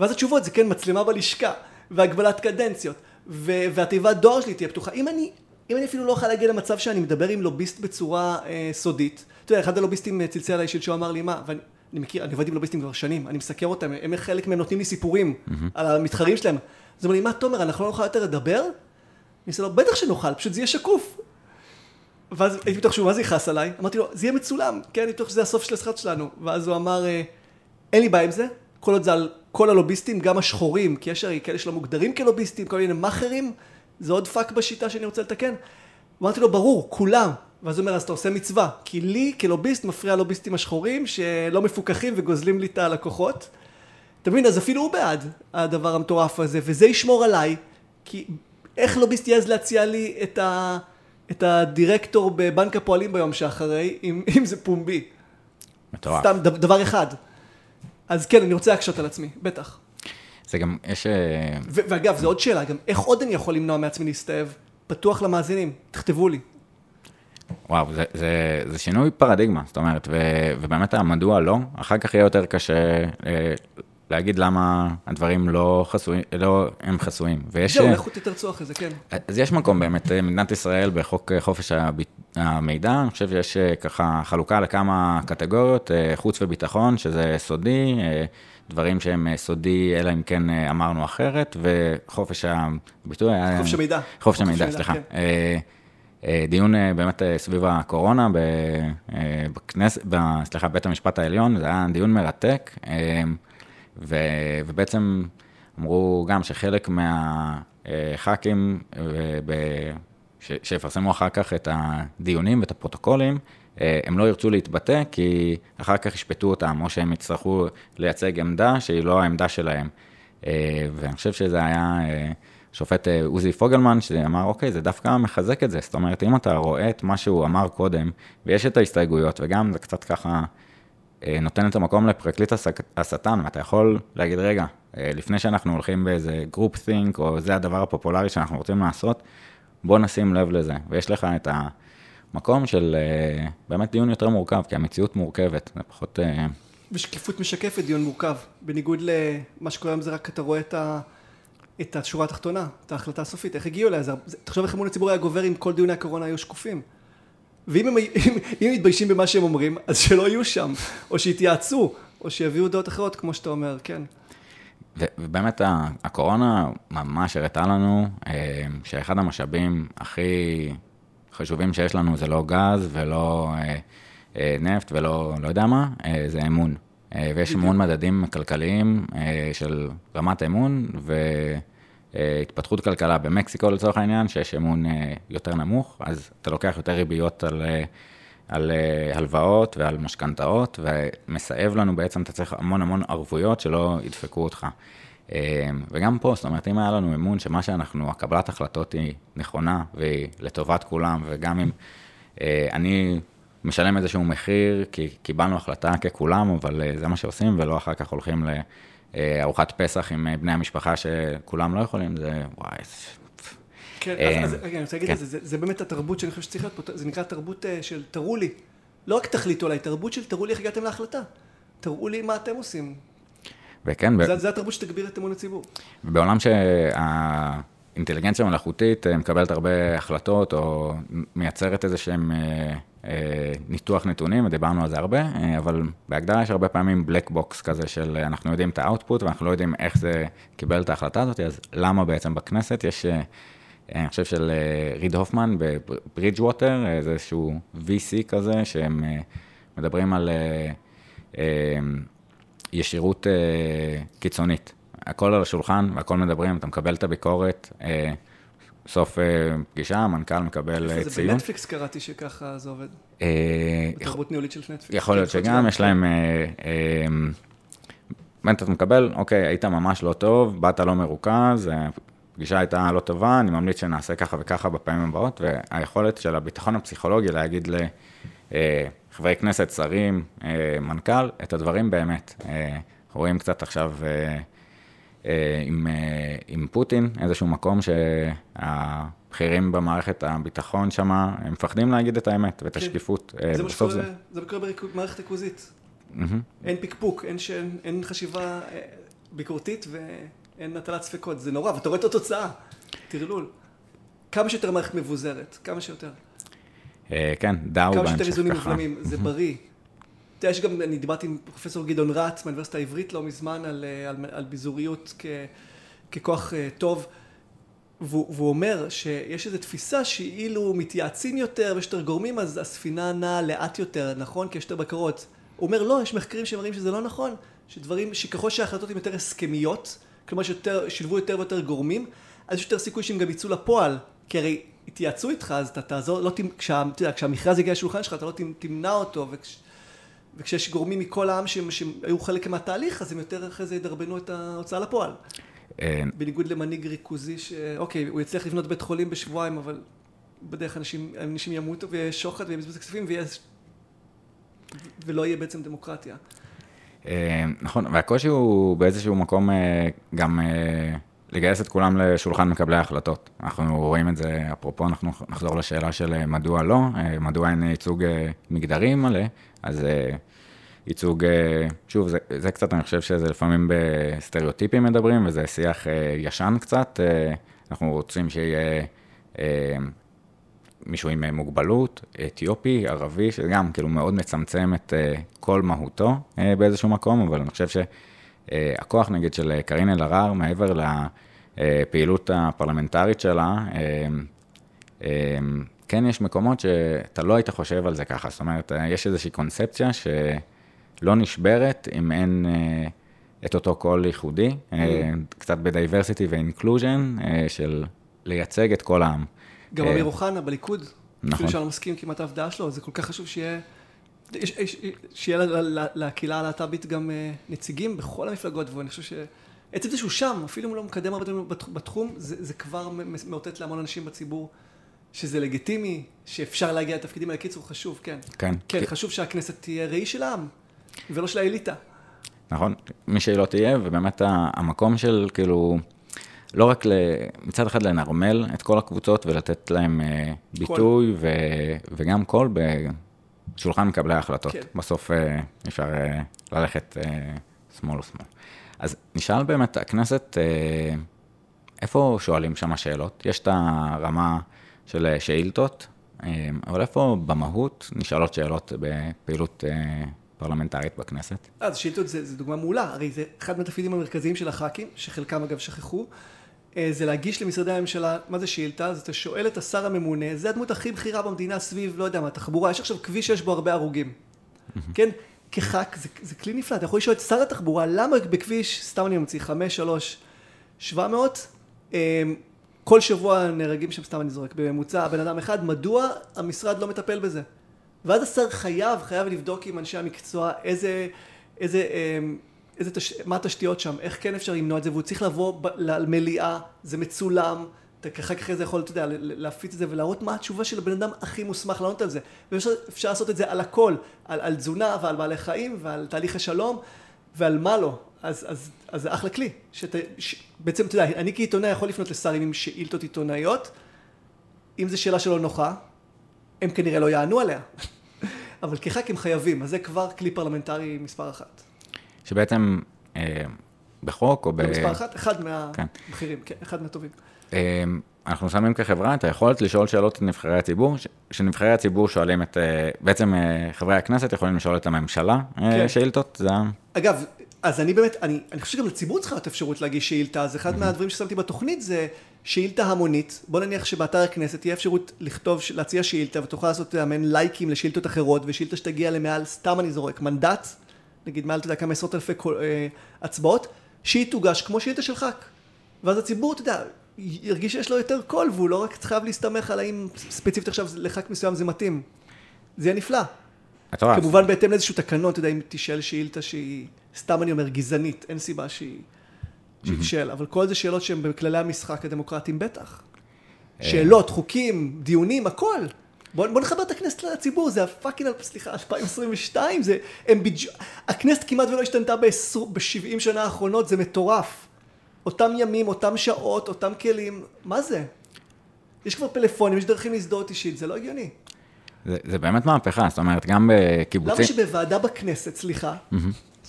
ואז התשובות זה כן, מצלמה בלשכה, והגבלת קדנציות, ו- והתיבת דואר שלי תהיה פתוחה. אם אני, אם אני אפילו לא אוכל להגיע למצב שאני מדבר עם לוביסט בצורה אה, סודית, אתה יודע, אחד הלוביסטים אה, צלצל עליי שלשום אמר לי, מה, ואני אני מכיר, אני עובד עם לוביסטים כבר שנים, אני מסקר אותם, הם חלק מהם נותנים לי סיפורים mm-hmm. על המתחרים שלהם. אז הוא אומר לי, מה תומר, אנחנו לא נוכל יותר לדבר? אני עושה לו, בטח שנוכל, פשוט זה יהיה שקוף. ואז הייתי בטוח שהוא מה זה יכעס עליי, אמרתי לו, זה יהיה מצולם, כן, אני בטוח שזה הסוף של השיחה שלנו. ואז הוא אמר, אה, אין לי בעיה עם זה, כל עוד זה על כל הלוביסטים, גם השחורים, כי יש הרי כאלה שלא מוגדרים כלוביסטים, כל מיני מאכערים, זה עוד פאק בשיטה שאני רוצה לתקן. אמרתי לו, ברור, כולם. ואז הוא אומר, אז אתה עושה מצווה, כי לי כלוביסט מפריע הלוביסטים השחורים שלא מפוקחים וגוזלים לי את הלקוחות. אתה מבין, אז אפילו הוא בעד הדבר המטורף הזה, וזה ישמור עליי, כי איך לוביסט יעז להציע לי את ה... את הדירקטור בבנק הפועלים ביום שאחרי, אם, אם זה פומבי. מטורף. סתם דבר אחד. אז כן, אני רוצה להקשות על עצמי, בטח. זה גם, יש... אה, ו- ואגב, זו עוד שאלה, גם איך עוד אני יכול למנוע מעצמי להסתאב? פתוח למאזינים, תכתבו לי. וואו, זה, זה, זה שינוי פרדיגמה, זאת אומרת, ו, ובאמת המדוע לא, אחר כך יהיה יותר קשה אה, להגיד למה הדברים לא חסויים, לא, הם חסויים. ויש... זהו, לכו תתרצו אחרי זה, כן. אז יש מקום באמת, מדינת ישראל בחוק חופש המידע, אני חושב שיש אה, ככה חלוקה לכמה קטגוריות, אה, חוץ וביטחון, שזה סודי, אה, דברים שהם סודי, אלא אם כן אמרנו אחרת, וחופש הביטוי. חופש המידע. חופש המידע, סליחה. כן. דיון באמת סביב הקורונה בכנסת, סליחה, בית המשפט העליון, זה היה דיון מרתק. ו, ובעצם אמרו גם שחלק מהח"כים, ש, שיפרסמו אחר כך את הדיונים ואת הפרוטוקולים, אה, הם לא ירצו להתבטא, כי אחר כך ישפטו אותם, או שהם יצטרכו לייצג עמדה שהיא לא העמדה שלהם. אה, ואני חושב שזה היה אה, שופט עוזי פוגלמן, שאמר, אוקיי, זה דווקא מחזק את זה. זאת אומרת, אם אתה רואה את מה שהוא אמר קודם, ויש את ההסתייגויות, וגם זה קצת ככה אה, נותן את המקום לפרקליט השטן, ואתה יכול להגיד, רגע, אה, לפני שאנחנו הולכים באיזה group think, או זה הדבר הפופולרי שאנחנו רוצים לעשות, בוא נשים לב לזה. ויש לך את המקום של אה, באמת דיון יותר מורכב, כי המציאות מורכבת, זה פחות... ושקיפות משקפת דיון מורכב, בניגוד למה שקורה היום זה רק אתה רואה את, ה, את השורה התחתונה, את ההחלטה הסופית, איך הגיעו אליה, תחשוב איך אמון הציבור היה גובר אם כל דיוני הקורונה היו שקופים. ואם הם, אם, אם מתביישים במה שהם אומרים, אז שלא יהיו שם, או שיתייעצו, או שיביאו דעות אחרות, כמו שאתה אומר, כן. ובאמת הקורונה ממש הראתה לנו אה, שאחד המשאבים הכי חשובים שיש לנו זה לא גז ולא אה, אה, נפט ולא לא יודע מה, זה אמון. ויש המון מדדים כלכליים של רמת אמון, ו... אה, התפתחות כלכלה במקסיקו לצורך העניין, שיש אמון אה, יותר נמוך, אז אתה לוקח יותר ריביות על, אה, על הלוואות ועל משכנתאות, ומסאב לנו בעצם, אתה צריך המון המון ערבויות שלא ידפקו אותך. וגם פה, זאת אומרת, אם היה לנו אמון שמה שאנחנו, הקבלת החלטות היא נכונה והיא לטובת כולם, וגם אם אני משלם איזשהו מחיר, כי קיבלנו החלטה ככולם, אבל זה מה שעושים, ולא אחר כך הולכים ל... אה, ארוחת פסח עם אה, בני המשפחה שכולם לא יכולים, זה וואי. כן, אה, אז רגע, אני רוצה להגיד כן. את זה, זה באמת התרבות שאני חושב שצריך להיות פה, זה נקרא תרבות של תראו לי. לא רק תחליטו עליי, תרבות של תראו לי איך הגעתם להחלטה. תראו לי מה אתם עושים. וכן... זה, ב... זה התרבות שתגביר את אמון הציבור. בעולם שהאינטליגנציה המלאכותית מקבלת הרבה החלטות, או מייצרת איזה שהם אה, ניתוח נתונים, ודיברנו על זה הרבה, אה, אבל בהגדרה יש הרבה פעמים black box כזה של אה, אנחנו יודעים את ה output ואנחנו לא יודעים איך זה קיבל את ההחלטה הזאת, אז למה בעצם בכנסת יש, אני חושב של ריד הופמן ב Bridgewater, זה איזשהו VC כזה, שהם מדברים על ישירות קיצונית. הכל על השולחן והכל מדברים, אתה מקבל את הביקורת. סוף אה, פגישה, המנכ"ל מקבל אה, ציון. זה בנטפליקס קראתי שככה זה עובד. אה, בתרבות ניהולית של נטפליקס. יכול להיות כן, שגם, יש להם... באמת אתה מקבל, אוקיי, היית ממש לא טוב, באת לא מרוכז, הפגישה הייתה לא טובה, אני ממליץ שנעשה ככה וככה בפעמים הבאות, והיכולת של הביטחון הפסיכולוגי להגיד לחברי כנסת, שרים, מנכ"ל, את הדברים באמת. אנחנו רואים קצת עכשיו אה, עם, אה, עם פוטין, איזשהו מקום שהבכירים במערכת הביטחון שם, הם מפחדים להגיד את האמת ואת כן. השקיפות. אה, זה מה שקורה, זה. זה קורה במערכת ריכוזית. Mm-hmm. אין פקפוק, אין, שאין, אין חשיבה ביקורתית ואין הטלת ספקות, זה נורא, ואתה רואה את התוצאה, טרלול. כמה שיותר מערכת מבוזרת, כמה שיותר. כן, דאו כמה שיותר איזונים ובלמים, זה בריא. אתה יודע, יש גם, אני דיברתי עם פרופסור גדעון רץ מהאוניברסיטה העברית לא מזמן על, אה, על, על ביזוריות כ, ככוח uh, טוב, והוא, והוא אומר שיש איזו תפיסה שאילו מתייעצים יותר ויש יותר גורמים, אז הספינה נעה לאט יותר, נכון? כי יש יותר בקרות. הוא אומר, לא, יש מחקרים שמראים שזה לא נכון, שדברים, שככל שההחלטות הן יותר הסכמיות, כלומר ששילבו יותר ויותר גורמים, אז יש יותר סיכוי שהם גם יצאו לפועל, כי הרי התייעצו איתך, אז אתה תעזור, לא, כשה, כשהמכרז יגיע לשולחן שלך, אתה לא תמנע אותו, וכש, וכשיש גורמים מכל העם שהם, שהיו חלק מהתהליך, אז הם יותר אחרי זה ידרבנו את ההוצאה לפועל. אה, בניגוד למנהיג ריכוזי, שאוקיי, הוא יצליח לבנות בית חולים בשבועיים, אבל בדרך אנשים, אנשים ימותו ויהיה שוחד ויהיה בזבוז כספים ויש... ולא יהיה בעצם דמוקרטיה. אה, נכון, והקושי הוא באיזשהו מקום אה, גם לגייס את כולם לשולחן מקבלי ההחלטות. אנחנו רואים את זה, אפרופו, אנחנו נחזור לשאלה של מדוע לא, מדוע אין ייצוג מגדרי מלא, אז ייצוג, שוב, זה, זה קצת, אני חושב שזה לפעמים בסטריאוטיפים מדברים, וזה שיח ישן קצת, אנחנו רוצים שיהיה מישהו עם מוגבלות, אתיופי, ערבי, שגם כאילו מאוד מצמצם את כל מהותו באיזשהו מקום, אבל אני חושב שהכוח נגיד של קארין אלהרר, מעבר לפעילות הפרלמנטרית שלה, כן יש מקומות שאתה לא היית חושב על זה ככה, זאת אומרת, יש איזושהי קונספציה שלא נשברת אם אין אה, את אותו קול ייחודי, mm. קצת ב diversity ו inclusion, של לייצג את כל העם. גם אמיר אוחנה בליכוד, נכון. אפילו שאני לא מסכים כמעט אף דעה שלו, זה כל כך חשוב שיהיה... שיהיה לקהילה הלהט"בית גם נציגים בכל המפלגות, ואני חושב שעצם זה שהוא שם, אפילו אם הוא לא מקדם הרבה בתחום, זה, זה כבר מאותת להמון אנשים בציבור שזה לגיטימי, שאפשר להגיע לתפקידים האלה. קיצור, חשוב, כן. כן. כן, חשוב שהכנסת תהיה ראי של העם, ולא של האליטה. נכון, מי שהיא לא תהיה, ובאמת המקום של כאילו, לא רק מצד אחד לנרמל את כל הקבוצות ולתת להם אה, ביטוי ו, וגם קול בשולחן מקבלי ההחלטות. כן. בסוף אה, אפשר אה, ללכת שמאל או שמאל. אז נשאל באמת, הכנסת, איפה שואלים שם שאלות? יש את הרמה... של אה, שאילתות, אה, אבל איפה במהות נשאלות שאלות בפעילות אה, פרלמנטרית בכנסת? אז שאילתות זה, זה דוגמה מעולה, הרי זה אחד מהתפקידים המרכזיים של הח"כים, שחלקם אגב שכחו, זה להגיש למשרדי הממשלה, מה זה שאילתה? אז אתה שואל את השר הממונה, זה הדמות הכי בכירה במדינה סביב, לא יודע מה, תחבורה, יש עכשיו כביש שיש בו הרבה הרוגים, כן? כח"כ זה, זה כלי נפלא, אתה יכול לשאול את שר התחבורה, למה בכביש, סתם אני ממציא, חמש, שלוש, שבע מאות, כל שבוע נהרגים שם, סתם אני זורק, בממוצע בן אדם אחד, מדוע המשרד לא מטפל בזה? ואז השר חייב, חייב לבדוק עם אנשי המקצוע איזה, איזה, אמ, איזה תש... מה התשתיות שם, איך כן אפשר למנוע את זה, והוא צריך לבוא למליאה, זה מצולם, אחר כך זה יכול, אתה יודע, להפיץ את זה ולהראות מה התשובה של הבן אדם הכי מוסמך לענות על זה. ואפשר לעשות את זה על הכל, על, על תזונה ועל בעלי חיים ועל תהליך השלום ועל מה לא. אז, אז, אז זה אחלה כלי. שת, ש, בעצם, אתה יודע, אני כעיתונאי יכול לפנות לשרים עם שאילתות עיתונאיות, אם זו שאלה שלא נוחה, הם כנראה לא יענו עליה. אבל כח"כים חייבים, אז זה כבר כלי פרלמנטרי מספר אחת. שבעצם, אה, בחוק או ב... מספר אחת, אחד מהבכירים, כן. כן, אחד מהטובים. אמ, אנחנו שמים כחברה את היכולת לשאול שאלות את נבחרי הציבור, שנבחרי הציבור שואלים את, אה, בעצם אה, חברי הכנסת יכולים לשאול את הממשלה אה, כן. שאילתות, זה... אגב, אז אני באמת, אני, אני חושב שגם לציבור צריכה להיות אפשרות להגיש שאילתה, אז אחד mm-hmm. מהדברים ששמתי בתוכנית זה שאילתה המונית, בוא נניח שבאתר הכנסת תהיה אפשרות לכתוב, להציע שאילתה ותוכל לעשות לא יודע מן לייקים לשאילתות אחרות, ושאילתה שתגיע למעל, סתם אני זורק, מנדט, נגיד מעל, אתה יודע, כמה עשרות אלפי אה, הצבעות, שהיא תוגש כמו שאילתה של ח"כ. ואז הציבור, אתה יודע, ירגיש שיש לו יותר קול, והוא לא רק חייב להסתמך על האם ספציפית עכשיו לח"כ מסוים זה מתאים. זה יהיה נפלא. מטורף. כמובן בהתאם לאיזשהו תקנון, אתה יודע, אם תשאל שאילתה שהיא, סתם אני אומר, גזענית, אין סיבה שהיא... שתשאל, אבל כל זה שאלות שהן בכללי המשחק הדמוקרטיים בטח. אה. שאלות, חוקים, דיונים, הכל. בוא, בוא נחבר את הכנסת לציבור, זה הפאקינג, סליחה, 2022, זה, הם בדיוק, הכנסת כמעט ולא השתנתה ב-70 שנה האחרונות, זה מטורף. אותם ימים, אותם שעות, אותם כלים, מה זה? יש כבר פלאפונים, יש דרכים להזדהות אישית, זה לא הגיוני. זה, זה באמת מהפכה, זאת אומרת, גם בקיבוצים... למה שבוועדה בכנסת, סליחה, mm-hmm.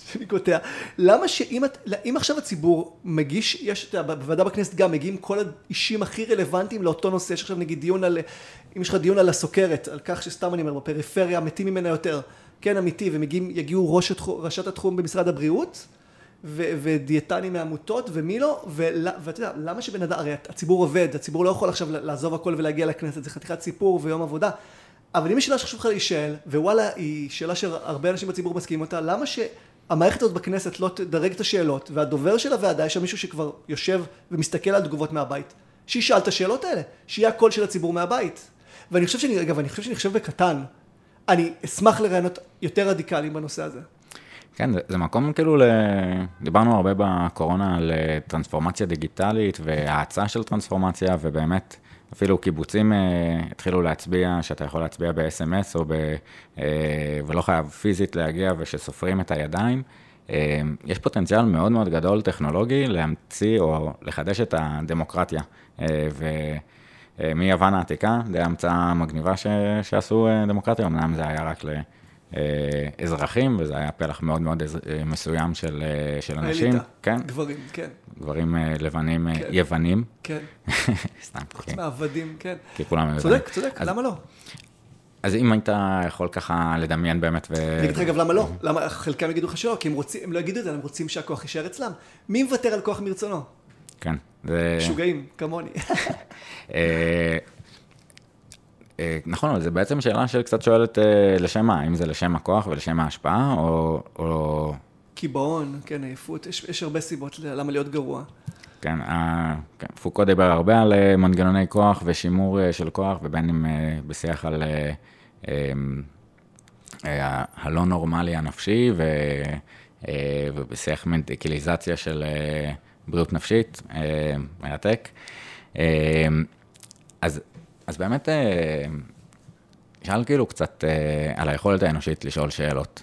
שאני קוטע, למה שאם אם עכשיו הציבור מגיש, יש, אתה יודע, בוועדה בכנסת גם מגיעים כל האישים הכי רלוונטיים לאותו נושא, יש עכשיו נגיד דיון על, אם יש לך דיון על הסוכרת, על כך שסתם אני אומר, בפריפריה מתים ממנה יותר, כן אמיתי, ומגיעים, יגיעו ראש, ראשת התחום במשרד הבריאות, ו- ודיאטנים מעמותות, ומי לא, ואתה יודע, למה שבן אדם, הרי הציבור עובד, הציבור לא יכול עכשיו לעזוב הכל ולהגיע לכנסת, זה חתיכת סיפור ויום עבודה. אבל אם יש שאלה שחשוב לך להישאל, ווואלה, היא שאלה שהרבה אנשים בציבור מסכימים אותה, למה שהמערכת הזאת בכנסת לא תדרג את השאלות, והדובר של הוועדה, יש שם מישהו שכבר יושב ומסתכל על תגובות מהבית, שישאל את השאלות האלה, שיהיה הקול של הציבור מהבית. ואני חושב שאני, אגב, אני חושב שאני חושב בקטן, אני אשמח לרעיונות יותר רדיקליים בנושא הזה. כן, זה, זה מקום כאילו, ל... דיברנו הרבה בקורונה על אה, טרנספורמציה דיגיטלית והאצה של טרנספורמציה, ובאמת אפילו קיבוצים uh, התחילו להצביע, שאתה יכול להצביע ב-SMS או uh, ולא חייב פיזית להגיע ושסופרים את הידיים. Uh, יש פוטנציאל מאוד מאוד גדול טכנולוגי להמציא או לחדש את הדמוקרטיה. Uh, ומיוון העתיקה, זה המצאה מגניבה ש... שעשו דמוקרטיה, אמנם זה היה רק. אה, אזרחים, וזה היה פלח מאוד מאוד אה, מסוים של, אה, של אנשים. אליטה, כן. גברים, כן. גברים לבנים, כן. יוונים. כן. סתם, חוץ כן. מהעבדים, כן. כי כולם יוונים. צודק, צודק, אז, למה לא? אז אם היית יכול ככה לדמיין באמת ו... אני אגיד לך אגב למה לא, למה חלקם יגידו לך שלא, כי הם רוצים, הם לא יגידו את זה, הם רוצים שהכוח יישאר אצלם. מי מוותר על כוח מרצונו? כן. זה... משוגעים, כמוני. אה, נכון, אבל זו בעצם שאלה שקצת שואלת אה, לשם מה, אם זה לשם הכוח ולשם ההשפעה, או... או... קיבעון, כן, עייפות, יש, יש הרבה סיבות למה להיות גרוע. כן, כן, פוקו דיבר הרבה על אה, מנגנוני כוח ושימור של כוח, ובין אם בשיח על הלא נורמלי הנפשי, ו, ובשיח מנטיקליזציה של בריאות נפשית, מרתק. אז אז באמת, אה, שאל כאילו קצת אה, על היכולת האנושית לשאול שאלות.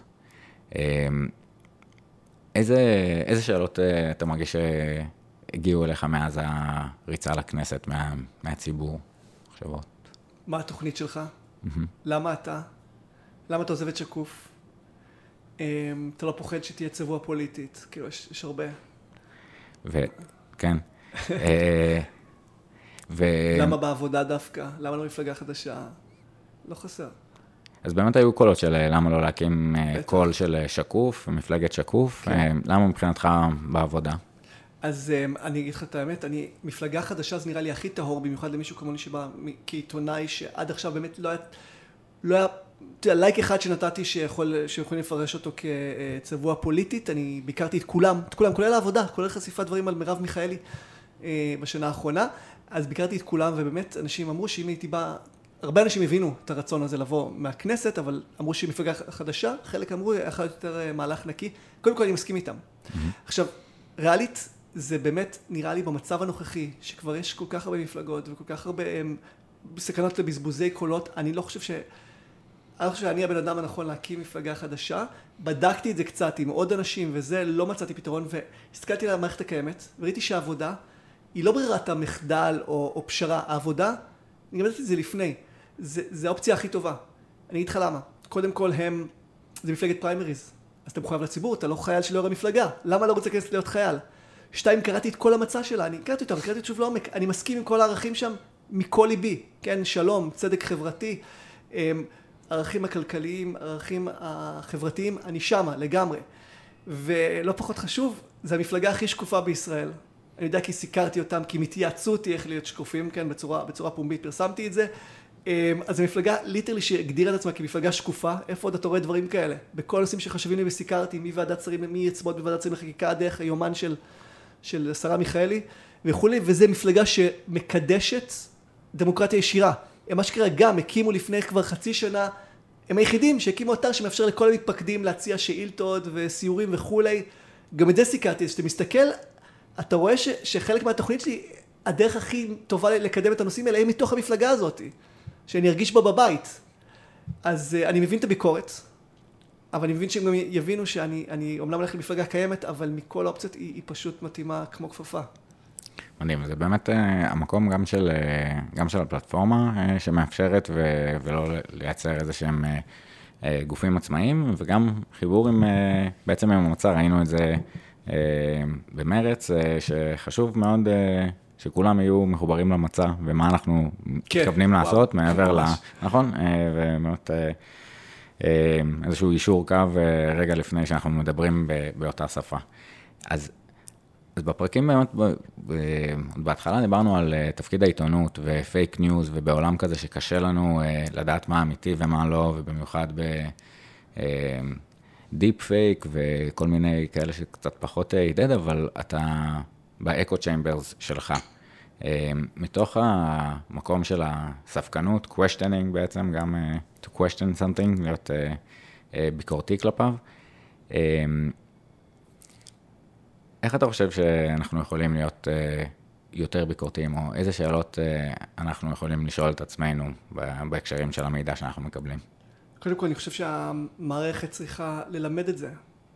אה, איזה, איזה שאלות אתה מרגיש שהגיעו אליך מאז הריצה לכנסת, מה, מהציבור, מחשבות? מה התוכנית שלך? Mm-hmm. למה אתה? למה אתה עוזב את שקוף? אתה לא פוחד שתהיה צבוע פוליטית, כאילו, יש, יש הרבה. וכן. ו... למה בעבודה דווקא? למה לא מפלגה חדשה? לא חסר. אז באמת היו קולות של אה, למה לא להקים אה. קול של אה, שקוף, מפלגת שקוף. כן. למה מבחינתך בעבודה? אז אני אגיד לך את האמת, אני, מפלגה חדשה זה נראה לי הכי טהור, במיוחד למישהו כמוני שבא כעיתונאי, שעד עכשיו באמת לא היה, לא היה, אתה יודע, לייק אחד שנתתי שיכול, שיכולים לפרש אותו כצבוע פוליטית, אני ביקרתי את כולם, את כולם, כולל העבודה, כולל חשיפת דברים על מרב מיכאלי בשנה האחרונה, אז ביקרתי את כולם, ובאמת אנשים אמרו שאם הייתי בא, הרבה אנשים הבינו את הרצון הזה לבוא מהכנסת, אבל אמרו שהיא מפלגה חדשה, חלק אמרו, יכול להיות יותר אה, מהלך נקי. קודם כל אני מסכים איתם. Mm-hmm. עכשיו, ריאלית, זה באמת נראה לי במצב הנוכחי, שכבר יש כל כך הרבה מפלגות וכל כך הרבה הם, אה, סכנות לבזבוזי קולות, אני לא חושב ש... אני לא חושב שאני הבן אדם הנכון להקים מפלגה חדשה. בדקתי את זה קצת עם עוד אנשים וזה, לא מצאתי פתרון, והסתכלתי על המערכת הקיימת, וראיתי שהעבודה היא לא ברירת המחדל או, או פשרה. העבודה, אני גם את זה לפני, זה, זה האופציה הכי טובה. אני אגיד לך למה. קודם כל הם, זה מפלגת פריימריז. אז אתה מחויב לציבור, אתה לא חייל של יו"ר המפלגה. למה לא רוצה להיכנס להיות חייל? שתיים, קראתי את כל המצע שלה, אני קראתי אותה, קראתי את שוב לעומק, אני מסכים עם כל הערכים שם מכל ליבי, כן, שלום, צדק חברתי, אמ, ערכים הכלכליים, ערכים החברתיים, אני שמה לגמרי. ולא פחות חשוב, זה המפלגה הכי שקופה בישראל. אני יודע כי סיקרתי אותם, כי הם התייעצו אותי איך להיות שקופים, כן, בצורה, בצורה פומבית פרסמתי את זה. אמ, אז המפלגה ליטרלי שהגדירה את עצמה כמפלגה שקופה, איפה עוד אתה רואה דברים כאלה? בכל הנושאים שחשובים לי וסיקרתי, מוועדת שרים, מי יצמוד בוועדת שרים לחקיקה, דרך היומן של, של שרה מיכאלי וכולי, וזה מפלגה שמקדשת דמוקרטיה ישירה. הם מה שקרה גם הקימו לפני כבר חצי שנה, הם היחידים שהקימו אתר שמאפשר לכל המתפקדים להציע שאילתות וסיורים וכולי. גם את זה סיקרתי, אז כשאתה מסתכל, אתה רואה ש, שחלק מהתוכנית שלי, הדרך הכי טובה לקדם את הנושאים האלה היא מתוך המפלגה הזאת. שאני ארגיש בה בבית. אז uh, אני מבין את הביקורת, אבל אני מבין שהם גם יבינו שאני אני אומנם הולך למפלגה קיימת, אבל מכל האופציות היא, היא פשוט מתאימה כמו כפפה. מדהים, זה באמת uh, המקום גם של, uh, גם של הפלטפורמה uh, שמאפשרת ו, ולא לייצר איזה שהם uh, uh, גופים עצמאיים, וגם חיבור עם, uh, בעצם עם המצע, ראינו את זה במרץ, uh, שחשוב מאוד uh, שכולם יהיו מחוברים למצע, ומה אנחנו כן, מתכוונים וואו, לעשות מעבר ל... נכון? אה, ובאמת אה, אה, איזשהו אישור קו רגע לפני שאנחנו מדברים באותה שפה. אז, אז בפרקים באמת, בהתחלה דיברנו על תפקיד העיתונות ופייק ניוז, ובעולם כזה שקשה לנו לדעת מה אמיתי ומה לא, ובמיוחד ב... deep fake וכל מיני כאלה שקצת פחות ידע, אבל אתה ב echo chambers שלך. אה, מתוך המקום של הספקנות, questioning בעצם, גם uh, to question something, להיות ביקורתי כלפיו. איך אתה חושב שאנחנו יכולים להיות יותר ביקורתיים, או איזה שאלות אנחנו יכולים לשאול את עצמנו בהקשרים של המידע שאנחנו מקבלים? קודם כל, אני חושב שהמערכת צריכה ללמד את זה.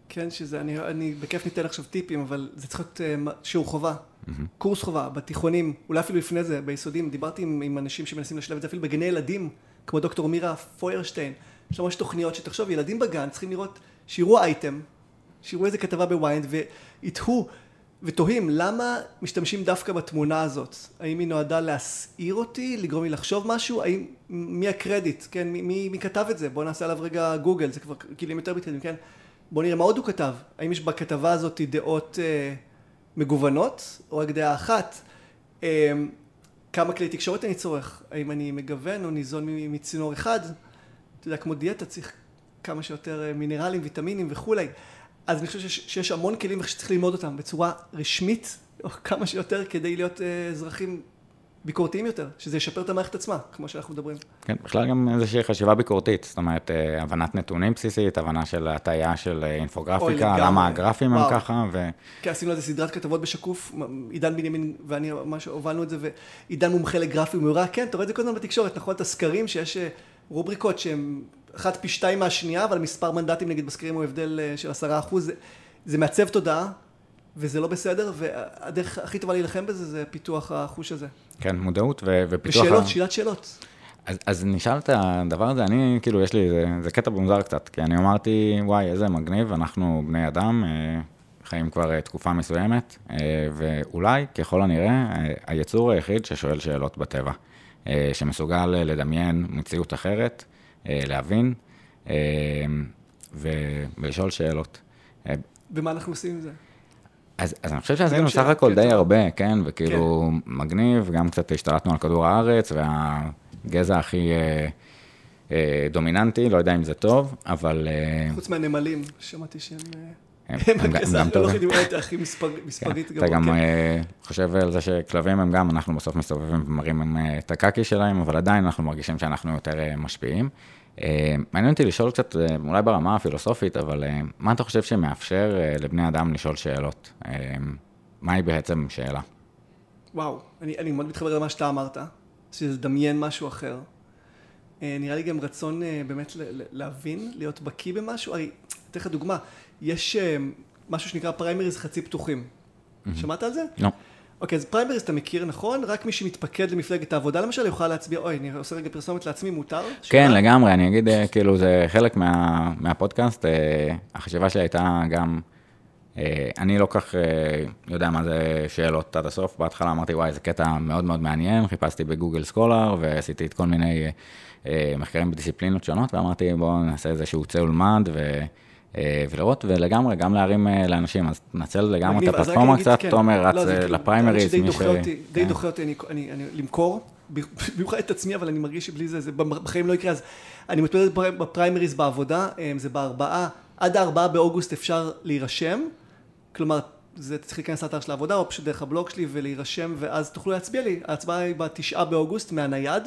כן, שזה, אני, אני בכיף ניתן עכשיו טיפים, אבל זה צריך להיות uh, שיעור חובה. Mm-hmm. קורס חובה, בתיכונים, אולי אפילו לפני זה, ביסודים, דיברתי עם, עם אנשים שמנסים לשלב את זה אפילו בגני ילדים, כמו דוקטור מירה פוירשטיין, יש ממש תוכניות שתחשוב, ילדים בגן צריכים לראות, שיראו אייטם, שיראו איזה כתבה ב ynet, ויתהו ותוהים למה משתמשים דווקא בתמונה הזאת, האם היא נועדה להסעיר אותי, לגרום לי לחשוב משהו, האם, מי הקרדיט, כן, מי, מי, מי כתב את זה, בואו נעשה עליו רגע גוגל, זה כבר כלים יותר מתקדמים, כן, בואו נראה מה עוד הוא כתב, האם יש בכתבה הזאת דעות אה, מגוונות, או רק דעה אחת, אה, כמה כלי תקשורת אני צורך, האם אני מגוון או ניזון מצינור אחד, אתה יודע, כמו דיאטה צריך כמה שיותר אה, מינרלים, ויטמינים וכולי, אז אני חושב שיש, שיש המון כלים שצריך ללמוד אותם בצורה רשמית, או כמה שיותר כדי להיות אה, אזרחים ביקורתיים יותר, שזה ישפר את המערכת עצמה, כמו שאנחנו מדברים. כן, בכלל גם איזושהי חשיבה ביקורתית, זאת אומרת, אה, הבנת נתונים בסיסית, הבנה של הטעיה של אה, אינפוגרפיקה, למה הגרפים הם ככה, ו... כן, עשינו על זה סדרת כתבות בשקוף, עידן בנימין ואני ממש הובלנו את זה, ועידן מומחה לגרפים, הוא אומר, כן, אתה רואה את זה כל הזמן בתקשורת, נכון, את הסקרים, שיש אה, רובריקות שהן אחת פי שתיים מהשנייה, אבל מספר מנדטים נגיד בסקרים הוא הבדל של עשרה אחוז, זה מעצב תודעה, וזה לא בסדר, והדרך הכי טובה להילחם בזה זה פיתוח החוש הזה. כן, מודעות ו- ופיתוח... ושאלות, ה... שאלת שאלות. אז, אז נשאל את הדבר הזה, אני, כאילו, יש לי, זה, זה קטע מוזר קצת, כי אני אמרתי, וואי, איזה מגניב, אנחנו בני אדם, אה, חיים כבר אה, תקופה מסוימת, אה, ואולי, ככל הנראה, היצור היחיד ששואל שאלות בטבע, שמסוגל לדמיין מציאות אחרת, להבין, ולשאול שאלות. ומה אנחנו עושים עם זה? אז, אז אני חושב שעשינו סך הכל די הרבה, כן? וכאילו כן. מגניב, גם קצת השתלטנו על כדור הארץ, והגזע הכי אה, אה, דומיננטי, לא יודע אם זה טוב, אבל... אה... חוץ מהנמלים, שמעתי שהם... הם, גם טובים. לא מספרית כן, אתה גם. אה, חושב על זה שכלבים הם גם, אנחנו בסוף מסתובבים ומראים אה, את הקקי שלהם, אבל עדיין אנחנו מרגישים שאנחנו יותר אה, משפיעים. מעניין אותי לשאול קצת, אולי ברמה הפילוסופית, אבל מה אתה חושב שמאפשר לבני אדם לשאול שאלות? מהי בעצם שאלה? וואו, אני, אני מאוד מתחבר למה שאתה אמרת, שזה לדמיין משהו אחר. נראה לי גם רצון באמת להבין, להיות בקיא במשהו. הרי, אתן לך דוגמה, יש משהו שנקרא פריימריז חצי פתוחים. Mm-hmm. שמעת על זה? לא. No. אוקיי, אז פריימריז אתה מכיר נכון? רק מי שמתפקד למפלגת העבודה למשל יוכל להצביע, אוי, אני עושה רגע פרסומת לעצמי, מותר? כן, שמה? לגמרי, אני אגיד, אה, כאילו, זה חלק מה, מהפודקאסט. אה, החשיבה שלי הייתה גם אני לא כך יודע מה זה שאלות עד הסוף, בהתחלה אמרתי, וואי, זה קטע מאוד מאוד מעניין, חיפשתי ב Google Scholar ועשיתי את כל מיני מחקרים בדיסציפלינות שונות, ואמרתי, בואו נעשה איזשהו צא ולמד, ו... אה, ולראות, ולגמרי, גם להרים אה, לאנשים, אז תנצל לגמרי את הפלטפורמה קצת, כן. תומר רץ לא, אה, לפריימריז, מי ש... די דוחה אותי למכור, במיוחד את עצמי, אבל אני מרגיש שבלי זה, זה בחיים לא יקרה, אז אני מתמודד בפריימריז בעבודה, זה בארבעה, עד הארבעה באוגוסט אפשר להירשם, כלומר, זה צריך להיכנס לאתר של העבודה, או פשוט דרך הבלוג שלי ולהירשם, ואז תוכלו להצביע לי, ההצבעה היא בתשעה באוגוסט מהנייד,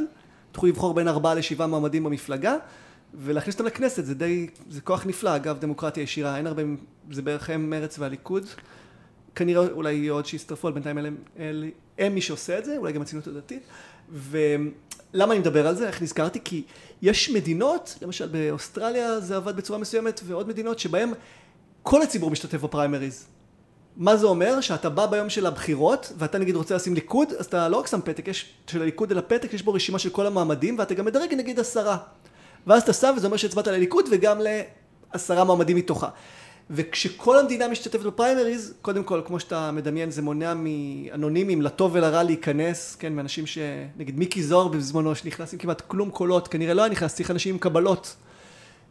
תוכלו לבחור בין ארבעה לשבעה מועמדים במפלגה, ולהכניס אותם לכנסת זה די, זה כוח נפלא, אגב דמוקרטיה ישירה, אין הרבה, זה בערך הם מרץ והליכוד, כנראה אולי יהיו עוד שיצטרפו, אבל בינתיים הם, הם, הם מי שעושה את זה, אולי גם הציונות הדתית, ולמה אני מדבר על זה, איך נזכרתי? כי יש מדינות, למשל באוסטרליה זה עבד בצורה מסוימת, ועוד מדינות שבהן כל הציבור משתתף בפריימריז. מה זה אומר? שאתה בא ביום של הבחירות, ואתה נגיד רוצה לשים ליכוד, אז אתה לא רק שם פתק, יש של הליכוד אלא פתק, יש בו רשימה של כל המועמדים, ואתה גם מדרג נגיד עשרה. ואז אתה שם וזה אומר שהצבעת לליכוד וגם לעשרה מועמדים מתוכה. וכשכל המדינה משתתפת בפריימריז, קודם כל, כמו שאתה מדמיין, זה מונע מאנונימים לטוב ולרע להיכנס, כן, מאנשים ש... נגיד מיקי זוהר בזמנו, שנכנס עם כמעט כלום קולות, כנראה לא היה נכנס, צריך אנשים עם קבלות.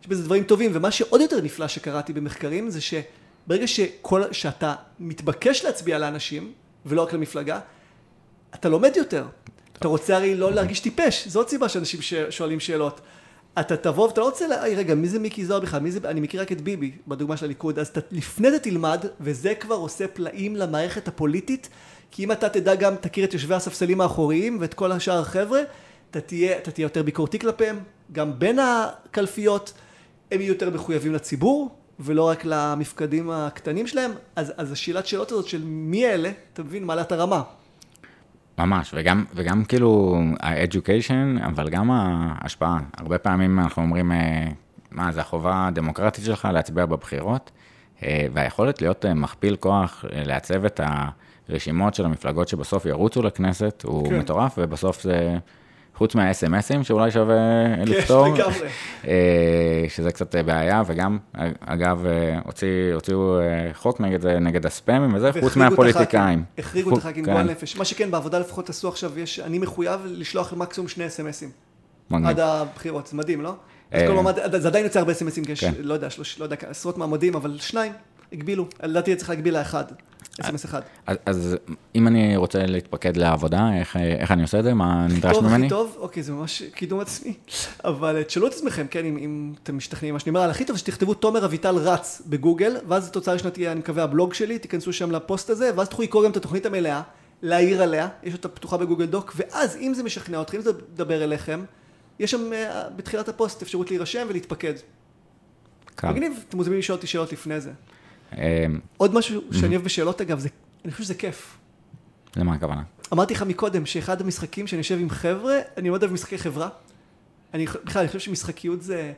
יש בזה דברים טובים, ומה שעוד יותר נפלא שקראתי במחקרים, זה שברגע שכל... שאתה מתבקש להצביע לאנשים, ולא רק למפלגה, אתה לומד יותר. אתה רוצה הרי לא להרגיש טיפש, עוד סיבה שאנשים שואלים שאלות. אתה תבוא ואתה לא רוצה. רגע, מי זה מיקי זוהר בכלל? מי זה... אני מכיר רק את ביבי, בדוגמה של הליכוד, אז ת... לפני זה תלמד, וזה כבר עושה פלאים למערכת הפוליטית, כי אם אתה תדע גם, תכיר את יושבי הספסלים האחוריים ואת כל השאר החבר'ה, אתה תהיה, אתה תהיה יותר ביקורתי כלפיהם, גם בין הקלפיות, הם יהיו יותר מחויבים לציבור, ולא רק למפקדים הקטנים שלהם, אז, אז השאלת שאלות הזאת של מי אלה, אתה מבין, מעלה הרמה. ממש, וגם, וגם כאילו ה-education, אבל גם ההשפעה. הרבה פעמים אנחנו אומרים, אה, מה, זה החובה הדמוקרטית שלך להצביע בבחירות, אה, והיכולת להיות אה, מכפיל כוח, לעצב את הרשימות של המפלגות שבסוף ירוצו לכנסת, הוא כן. מטורף, ובסוף זה... חוץ מה-SMSים שאולי שווה כן, לפתור, אה, שזה קצת בעיה, וגם, אגב, אה, הוציאו אה, חוק נגד זה, נגד הספאמים וזה, חוץ מהפוליטיקאים. החריגו את הח"כים גועל כן. נפש. מה שכן, בעבודה לפחות עשו עכשיו, יש, אני מחויב לשלוח מקסימום שני SMSים. עד הבחירות, זה מדהים, לא? זה עדיין יוצא הרבה יש, כן. לא לא יודע, עשרות מעמדים, אבל שניים, הגבילו. לדעתי צריך להגביל לאחד. אס.אם.אס אחד. אז, אז אם אני רוצה להתפקד לעבודה, איך, איך אני עושה את זה? מה נדרש ממני? הכי טוב, אוקיי, זה ממש קידום עצמי. אבל תשאלו את עצמכם, כן, אם, אם אתם משתכנעים מה שאני אומר, הכי טוב שתכתבו תומר אביטל רץ בגוגל, ואז התוצאה הראשונה תהיה, אני מקווה, הבלוג שלי, תיכנסו שם לפוסט הזה, ואז תוכלו לקרוא גם את התוכנית המלאה, להעיר עליה, יש אותה פתוחה בגוגל דוק, ואז אם זה משכנע אתכם, אם זה מדבר אליכם, יש שם אה, בתחילת הפוסט אפשרות להירשם ולהתפקד. מגניב, אתם מוזמנים לשאול אותי שאלות לפני זה. אמ, עוד משהו שאני אוהב בשאלות אגב, זה, אני חושב שזה כיף. למה הכוונה? אמרתי לך מקודם שאחד המשחקים שאני יושב עם חבר'ה, אני מאוד אוהב משחקי חברה. אני בכלל, אני חושב שמשחקיות זה...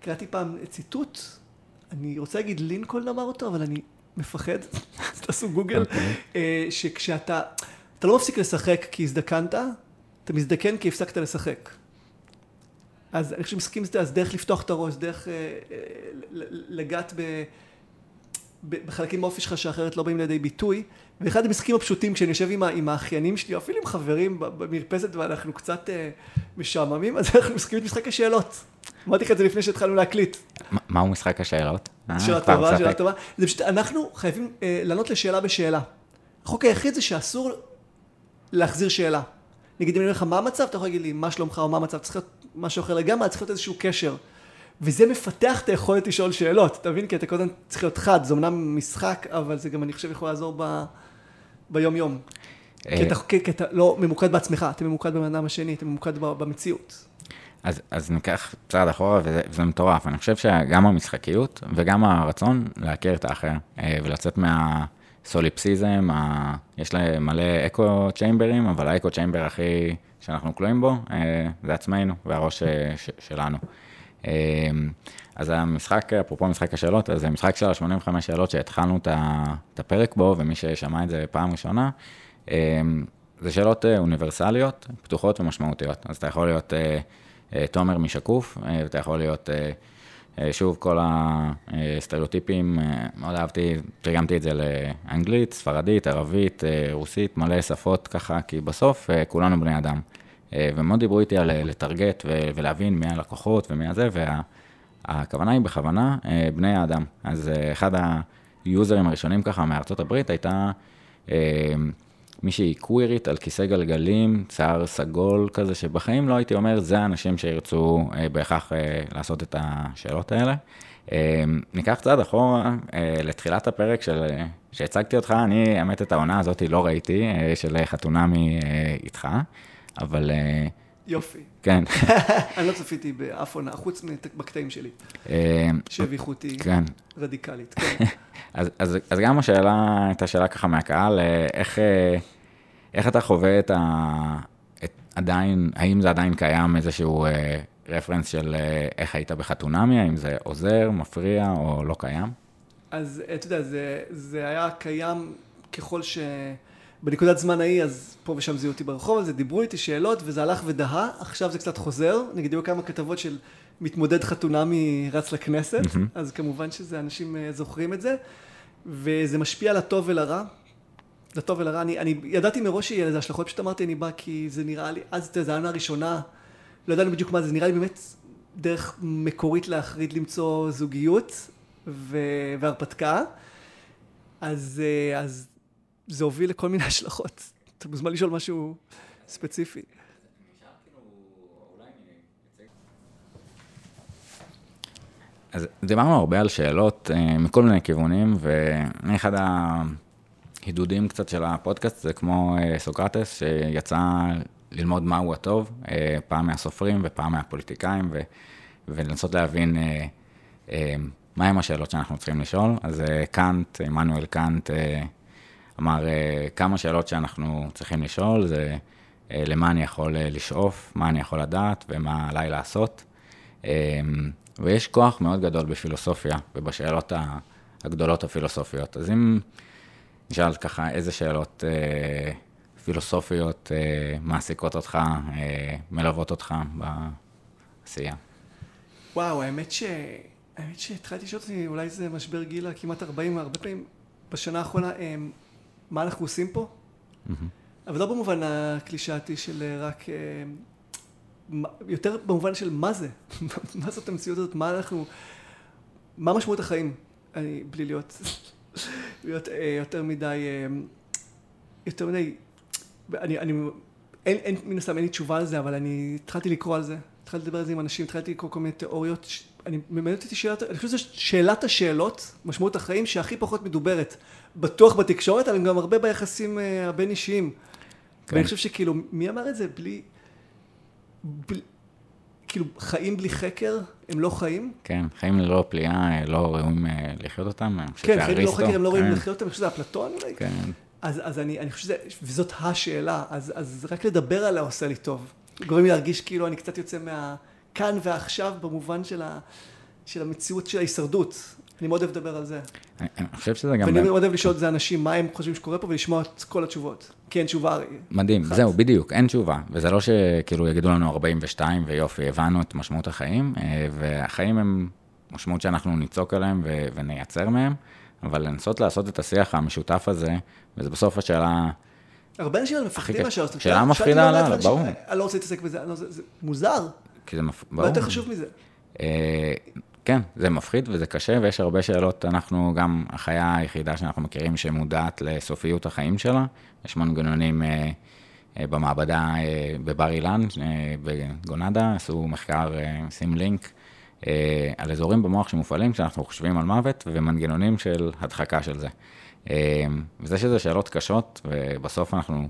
קראתי פעם ציטוט, אני רוצה להגיד לינקולן אמר אותו, אבל אני מפחד, אז תעשו גוגל. אוקיי. אה, שכשאתה, אתה לא מפסיק לשחק כי הזדקנת, אתה מזדקן כי הפסקת לשחק. אז אני חושב שמשחקים זה, אז דרך לפתוח את הראש, דרך אה, אה, לגעת ב... בחלקים באופי שלך שאחרת לא באים לידי ביטוי. ואחד המשחקים הפשוטים, כשאני יושב עם, עם האחיינים שלי, או אפילו עם חברים במרפסת ואנחנו קצת אה, משעממים, אז אנחנו משחקים את משחק השאלות. אמרתי לך את זה לפני שהתחלנו להקליט. מהו משחק השאלות? אה, שאלה טובה, שאלה טובה. זה פשוט, אנחנו חייבים אה, לענות לשאלה בשאלה. החוק היחיד זה שאסור להחזיר שאלה. נגיד אם אני אומר לך מה המצב, אתה יכול להגיד לי מה שלומך או מה המצב, צריך להיות משהו אחר לגמרי, צריך להיות איזשהו קשר. וזה מפתח את היכולת לשאול שאלות, אתה מבין? כי אתה קודם צריך להיות חד, זה אמנם משחק, אבל זה גם, אני חושב, יכול לעזור ב... ביום-יום. כי אתה, כי אתה לא ממוקד בעצמך, אתה ממוקד בבן אדם השני, אתה ממוקד במציאות. אז, אז ניקח צעד אחורה, וזה, וזה מטורף. אני חושב שגם המשחקיות וגם הרצון להכיר את האחר, אה, ולצאת מהסוליפסיזם, ה... יש להם מלא אקו צ'יימברים, אבל האקו צ'יימבר הכי שאנחנו כלואים בו, אה, זה עצמנו והראש אה, ש, שלנו. אמ, אז המשחק, אפרופו משחק השאלות, אז זה משחק של ה-85 שאלות שהתחלנו את הפרק בו, ומי ששמע את זה פעם ראשונה, אמ, זה שאלות אה, אוניברסליות, פתוחות ומשמעותיות. אז אתה יכול להיות אה, אה, תומר משקוף, ואתה יכול להיות שוב, כל הסטריאוטיפים, מאוד אהבתי, תרגמתי את זה לאנגלית, ספרדית, ערבית, רוסית, מלא שפות ככה, כי בסוף כולנו בני אדם. ומאוד דיברו איתי על לטרגט ולהבין מי הלקוחות ומי הזה, והכוונה היא בכוונה בני האדם. אז אחד היוזרים הראשונים ככה מארצות הברית הייתה מישהי קווירית על כיסא גלגלים, שיער סגול כזה, שבחיים לא הייתי אומר, זה האנשים שירצו אה, בהכרח אה, לעשות את השאלות האלה. אה, ניקח צעד אחורה אה, לתחילת הפרק של, אה, שהצגתי אותך, אני, האמת, את העונה הזאת לא ראיתי, אה, של חתונמי אה, איתך, אבל... אה, יופי. כן. אני לא צפיתי באף עונה, חוץ בקטעים שלי. אה, שהביכו אותי כן. רדיקלית, כן. אז, אז, אז גם השאלה, הייתה שאלה ככה מהקהל, אה, איך, איך אתה חווה את ה... את, עדיין, האם זה עדיין קיים איזשהו רפרנס של איך היית בחתונמי, האם זה עוזר, מפריע או לא קיים? אז אתה יודע, זה, זה היה קיים ככל ש... בנקודת זמן ההיא, אז פה ושם זיהו אותי ברחוב הזה, דיברו איתי שאלות, וזה הלך ודהה, עכשיו זה קצת חוזר, נגיד היו כמה כתבות של מתמודד חתונמי רץ לכנסת, mm-hmm. אז כמובן שזה, אנשים אה, זוכרים את זה, וזה משפיע על הטוב ולרע. לטוב ולרע, אני, אני ידעתי מראש שיהיה לזה השלכות, פשוט אמרתי אני בא כי זה נראה לי, אז זה העונה הראשונה, לא ידענו בדיוק מה זה, זה נראה לי באמת דרך מקורית להחריד למצוא זוגיות והרפתקה, אז, אה, אז זה הוביל לכל מיני השלכות. אתה מוזמן לשאול משהו ספציפי. אז דיברנו הרבה על שאלות אה, מכל מיני כיוונים, ואחד ההידודים קצת של הפודקאסט זה כמו אה, סוקרטס, שיצא ללמוד מהו הטוב, אה, פעם מהסופרים ופעם מהפוליטיקאים, ו, ולנסות להבין מהם השאלות שאנחנו צריכים לשאול. אז קאנט, עמנואל קאנט, אמר כמה שאלות שאנחנו צריכים לשאול, זה למה אני יכול לשאוף, מה אני יכול לדעת ומה עליי לעשות. ויש כוח מאוד גדול בפילוסופיה ובשאלות הגדולות הפילוסופיות. אז אם נשאל ככה איזה שאלות אה, פילוסופיות אה, מעסיקות אותך, אה, מלוות אותך בעשייה. וואו, האמת ש... האמת שהתחלתי לשאול אותי, אולי זה משבר גיל כמעט 40, הרבה פעמים בשנה האחרונה, אה, מה אנחנו עושים פה? Mm-hmm. אבל לא במובן הקלישאתי של אה, רק... אה, יותר במובן של מה זה, מה זאת המציאות הזאת, מה אנחנו, מה משמעות החיים, אני, בלי להיות, להיות אה, יותר מדי, אה, יותר מדי, אני, אני, אין, אין, מן הסתם אין לי תשובה על זה, אבל אני התחלתי לקרוא על זה, התחלתי לדבר על זה עם אנשים, התחלתי לקרוא כל מיני תיאוריות, אני מעניין אותי שאלת, אני חושב שזו שאלת השאלות, משמעות החיים, שהכי פחות מדוברת, בטוח בתקשורת, אבל גם הרבה ביחסים אה, הבין אישיים. כן. ואני חושב שכאילו, מי אמר את זה? בלי... ב... כאילו, חיים בלי חקר, הם לא חיים? כן, חיים ללא פליאה, לא ראויים אה, לחיות אותם. כן, חיים ללא חקר, הם לא ראויים כן. לחיות אותם, אני חושב שזה אפלטון אולי. כן. אז, אז אני, אני חושב שזה, וזאת השאלה, אז, אז רק לדבר עליה עושה לי טוב. גורם לי להרגיש כאילו אני קצת יוצא מהכאן ועכשיו, במובן של, ה, של המציאות של ההישרדות. אני מאוד אוהב לדבר על זה. אני חושב שזה גם... ואני מאוד אוהב לשאול את זה אנשים, מה הם חושבים שקורה פה, ולשמוע את כל התשובות. כי אין תשובה הרי. מדהים, זהו, בדיוק, אין תשובה. וזה לא שכאילו יגידו לנו 42 ויופי, הבנו את משמעות החיים, אה, והחיים הם משמעות שאנחנו ניצוק עליהם ונייצר מהם, אבל לנסות לעשות את השיח המשותף הזה, וזה בסוף השאלה... הרבה אנשים מפחדים מהשאלה הזאת. שאלה מפחידה עליה, ברור. אני לא רוצה להתעסק בזה, לא, זה מוזר. כי זה מפ... ברור. מה יותר חשוב מזה? אה, כן, זה מפחיד וזה קשה, ויש הרבה שאלות, אנחנו גם החיה היחידה שאנחנו מכירים שמודעת לסופיות החיים שלה. יש מנגנונים אה, אה, במעבדה אה, בבר אילן, אה, בגונדה, עשו מחקר, אה, שים לינק, אה, על אזורים במוח שמופעלים כשאנחנו חושבים על מוות, ומנגנונים של הדחקה של זה. אה, וזה שזה שאלות קשות, ובסוף אנחנו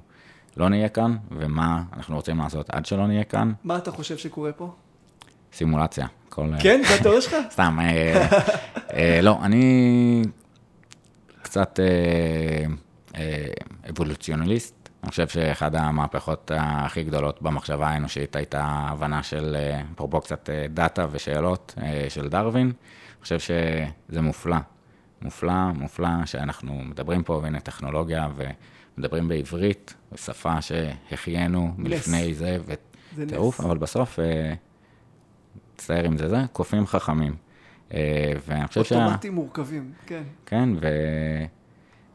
לא נהיה כאן, ומה אנחנו רוצים לעשות עד שלא נהיה כאן. מה אתה חושב שקורה פה? סימולציה. כל... כן, זה התיאוריה שלך? סתם, אה, אה, לא, אני קצת אה, אבולוציונליסט. אני חושב שאחד המהפכות הכי גדולות במחשבה האנושית הייתה הבנה של, אפרופו קצת דאטה ושאלות של דרווין. אני חושב שזה מופלא, מופלא, מופלא שאנחנו מדברים פה, והנה טכנולוגיה, ומדברים בעברית, בשפה שהחיינו מלפני זה, וטירוף, אבל בסוף מצטער עם זה, זה קופים חכמים. ואני חושב שה... אוטומטים מורכבים, כן. כן, ו...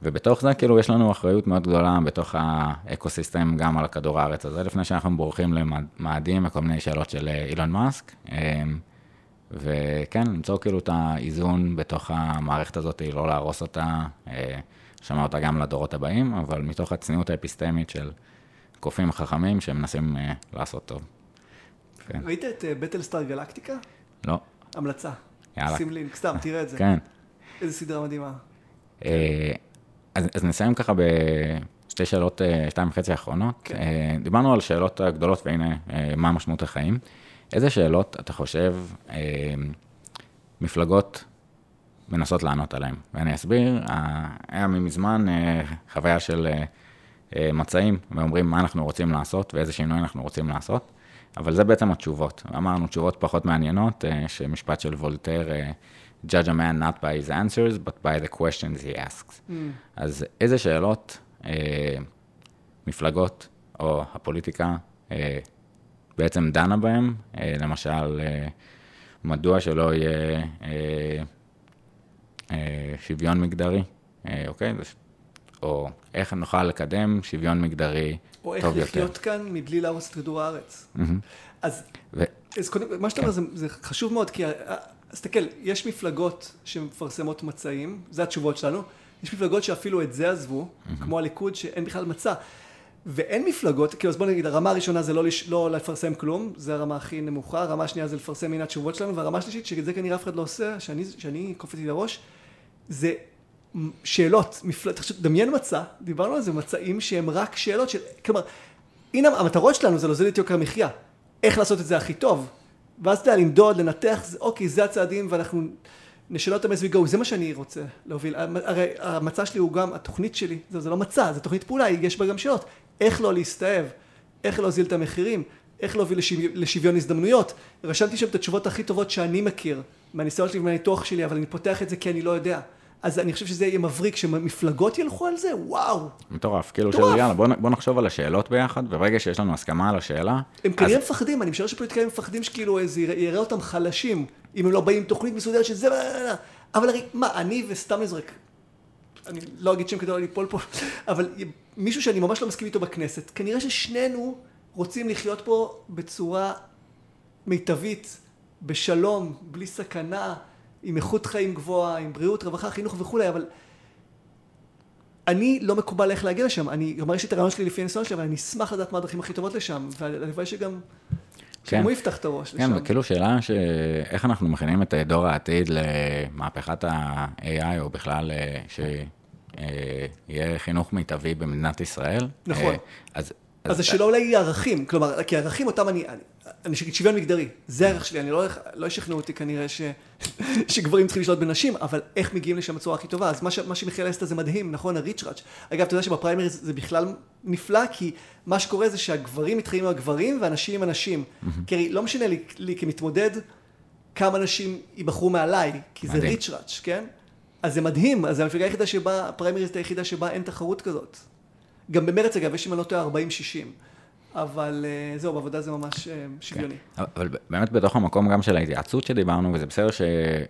ובתוך זה, כאילו, יש לנו אחריות מאוד גדולה בתוך האקו-סיסטם, גם על הכדור הארץ הזה, לפני שאנחנו בורחים למאדים וכל מיני שאלות של אילון מאסק. וכן, למצוא כאילו את האיזון בתוך המערכת הזאת, לא להרוס אותה, שמע אותה גם לדורות הבאים, אבל מתוך הצניעות האפיסטמית של קופים חכמים שמנסים לעשות טוב. כן. ראית את בטלסטאר גלקטיקה? לא. המלצה. יאללה. שים לינק, סתם, תראה את זה. כן. איזה סדרה מדהימה. אז, אז נסיים ככה בשתי שאלות, אה, שתיים וחצי האחרונות. כן. אה, דיברנו על שאלות גדולות, והנה, אה, מה משמעות החיים. איזה שאלות אתה חושב מפלגות מנסות לענות עליהן? ואני אסביר, היה מזמן חוויה של מצעים, ואומרים מה אנחנו רוצים לעשות ואיזה שינוי אנחנו רוצים לעשות, אבל זה בעצם התשובות. אמרנו תשובות פחות מעניינות, שמשפט של וולטר, judge a man not by his answers, but by the questions he asks. Mm. אז איזה שאלות אה, מפלגות או הפוליטיקה אה, בעצם דנה בהם, אה, למשל, אה, מדוע שלא יהיה אה, אה, שוויון מגדרי, אה, אוקיי? או איך נוכל לקדם שוויון מגדרי טוב יותר. או איך לחיות כאן מבלי להרוס את כדור הארץ. Mm-hmm. אז, ו... אז קודם, מה שאתה כן. אומר זה, זה חשוב מאוד, כי אז תסתכל, יש מפלגות שמפרסמות מצעים, זה התשובות שלנו, יש מפלגות שאפילו את זה עזבו, mm-hmm. כמו הליכוד, שאין בכלל מצע. ואין מפלגות, כאילו אז בוא נגיד, הרמה הראשונה זה לא, לש, לא לפרסם כלום, זה הרמה הכי נמוכה, הרמה השנייה זה לפרסם הנה התשובות שלנו, והרמה השלישית, שאת זה כנראה אף אחד לא עושה, שאני, שאני קופצתי לראש, זה שאלות, מפל... דמיין מצע, דיברנו על זה, מצעים שהם רק שאלות של, כלומר, הנה המטרות שלנו זה להוזיל את יוקר המחיה, איך לעשות את זה הכי טוב, ואז אתה יודע, למדוד, לנתח, אוקיי, זה הצעדים ואנחנו נשאל אותם as we go, זה מה שאני רוצה להוביל. הרי המצע שלי הוא גם, התוכנית שלי, זה, זה לא מצע, זה תוכנית פעולה, יש בה גם שאלות. איך לא להסתאב, איך להוזיל את המחירים, איך להוביל לשוויון, הזדמנויות. רשמתי שם את התשובות הכי טובות שאני מכיר, מהניסיון שלי ומהניתוח שלי, אבל אני פותח את זה כי אני לא יודע. אז אני חושב שזה יהיה מבריק, שמפלגות ילכו על זה, וואו. מטורף, כאילו, של יאללה, בוא, בוא נחשוב על השאלות ביחד, וברגע שיש לנו הסכמה על השאלה... הם כנראה אז... מפחדים, אני משער שפוליטיקאים מפחדים שכאילו איזה יראה אותם חלשים, אם הם לא באים עם תוכנית מסודרת שזה... אבל הרי, מה, אני וסתם נזרק, אני לא אגיד שם כדי לא ליפול פה, אבל מישהו שאני ממש לא מסכים איתו בכנסת, כנראה ששנינו רוצים לחיות פה בצורה מיטבית, בשלום, בלי סכנה. עם איכות חיים גבוהה, עם בריאות, רווחה, חינוך וכולי, אבל אני לא מקובל איך להגיע לשם. אני גם יש לי את הרעיון שלי לפי הניסיון שלי, אבל אני אשמח לדעת מה הדרכים הכי טובות לשם, והלוואי שגם... כן. הוא יפתח את הראש כן, לשם. כן, וכאילו שאלה שאיך אנחנו מכינים את דור העתיד למהפכת ה-AI, או בכלל שיהיה חינוך מיטבי במדינת ישראל. נכון. אה, אז... אז השאלה אולי היא ערכים, כלומר, כי ערכים אותם אני, אני אגיד שוויון מגדרי, זה הערך שלי, אני לא, לא ישכנעו אותי כנראה ש, שגברים צריכים לשלוט בנשים, אבל איך מגיעים לשם בצורה הכי טובה, אז מה, ש, מה שמיכאל עשתה זה מדהים, נכון, הריצ'ראץ'. אגב, אתה יודע שבפריימריז זה בכלל נפלא, כי מה שקורה זה שהגברים מתחילים עם הגברים והנשים עם הנשים. כי לא משנה לי, לי כמתמודד כמה נשים ייבחרו מעליי, כי זה ריצ'ראץ', כן? אז זה מדהים, אז זה המפלגה היחידה שבה, הפריימריז היחידה שבה אין תחרות כזאת. גם במרץ אגב, יש אם אני לא טועה 40-60. אבל אה, זהו, בעבודה זה ממש אה, שוויוני. כן. אבל באמת בתוך המקום גם של ההתייעצות שדיברנו, וזה בסדר ש...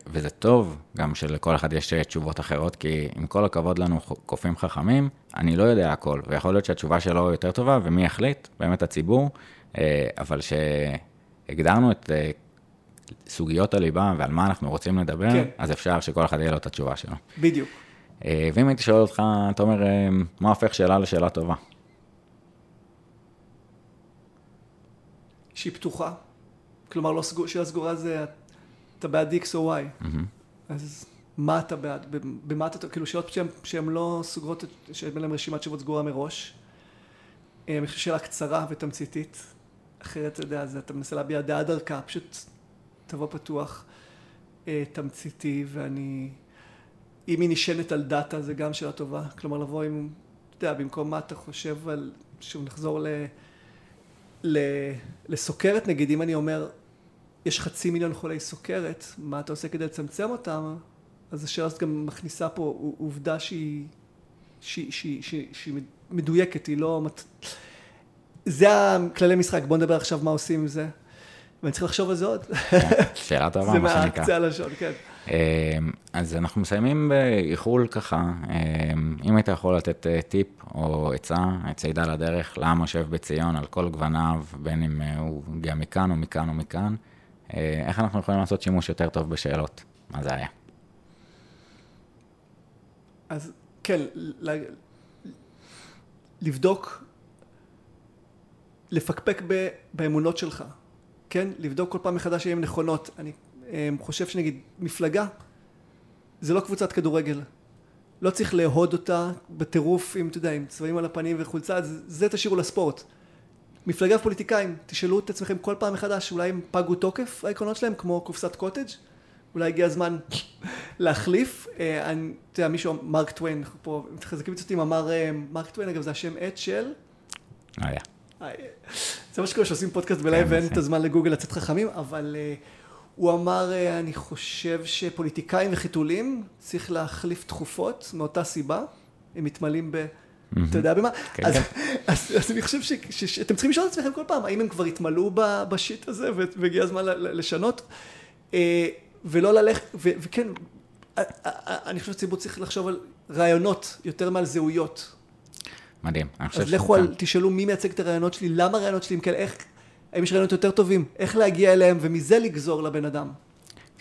וזה טוב גם שלכל אחד יש תשובות אחרות, כי עם כל הכבוד לנו קופים חכמים, אני לא יודע הכל, ויכול להיות שהתשובה שלו יותר טובה, ומי יחליט? באמת הציבור, אה, אבל שהגדרנו את סוגיות הליבה ועל מה אנחנו רוצים לדבר, כן. אז אפשר שכל אחד יהיה לו את התשובה שלו. בדיוק. ואם הייתי שואל אותך, אתה אומר, מה הופך שאלה לשאלה טובה? שהיא פתוחה. כלומר, לא סגור, שאלה סגורה זה אתה בעד X או Y. Mm-hmm. אז מה אתה בעד? במה אתה, כאילו שאלות שהן לא סוגרות, שאין להן רשימת תשובות סגורה מראש. אה, אני חושב שאלה קצרה ותמציתית. אחרת, אתה יודע, אתה מנסה להביע דעה דרכה, פשוט תבוא פתוח, אה, תמציתי, ואני... אם היא נשענת על דאטה, זה גם שאלה טובה. כלומר, לבוא עם, אתה יודע, במקום מה אתה חושב על... שוב, נחזור ל... לסוכרת נגיד, אם אני אומר, יש חצי מיליון חולי סוכרת, מה אתה עושה כדי לצמצם אותם? אז השאלה הזאת גם מכניסה פה עובדה שהיא, שהיא, שהיא, שהיא, שהיא מדויקת, היא לא... זה הכללי משחק, בוא נדבר עכשיו מה עושים עם זה. ואני צריך לחשוב על זה עוד. שאלה טובה, מה שנקרא. זה מהקצה הלשון, כן. אז אנחנו מסיימים באיחול ככה, אם היית יכול לתת טיפ או עצה, צידה לדרך לעם יושב בציון על כל גווניו, בין אם הוא הגיע מכאן או מכאן או מכאן, איך אנחנו יכולים לעשות שימוש יותר טוב בשאלות? מה זה היה? אז כן, לבדוק, לפקפק באמונות שלך, כן? לבדוק כל פעם מחדש אם הן נכונות. אני חושב שנגיד מפלגה זה לא קבוצת כדורגל. לא צריך לאהוד אותה בטירוף עם, אתה יודע, עם צבעים על הפנים וחולצה, זה, זה תשאירו לספורט. מפלגה ופוליטיקאים, תשאלו את עצמכם כל פעם מחדש, אולי הם פגו תוקף העקרונות שלהם, כמו קופסת קוטג'? אולי הגיע הזמן להחליף. אה, אני, אתה יודע, מישהו, מרק טוויין, אנחנו פה מתחזקים ציטוטים, אמר, אה, מרק טוויין, אגב, זה השם עט של... היה. אה, זה מה שקורה שעושים פודקאסט בלייב כן, ואין את הזמן לגוגל לצאת חכמים, אבל הוא אמר, אני חושב שפוליטיקאים וחיתולים צריך להחליף תכופות מאותה סיבה, הם מתמלאים ב... אתה יודע במה? כן, אז. אז, אז אני חושב שאתם צריכים לשאול את עצמכם כל פעם, האם הם כבר התמלאו בשיט הזה והגיע הזמן לשנות? ולא ללכת, וכן, אני חושב שהציבור צריך לחשוב על רעיונות יותר מעל זהויות. מדהים. אז לכו על, תשאלו מי מייצג את הרעיונות שלי, למה הרעיונות שלי, אם כן, איך, האם יש רעיונות יותר טובים, איך להגיע אליהם, ומזה לגזור לבן אדם.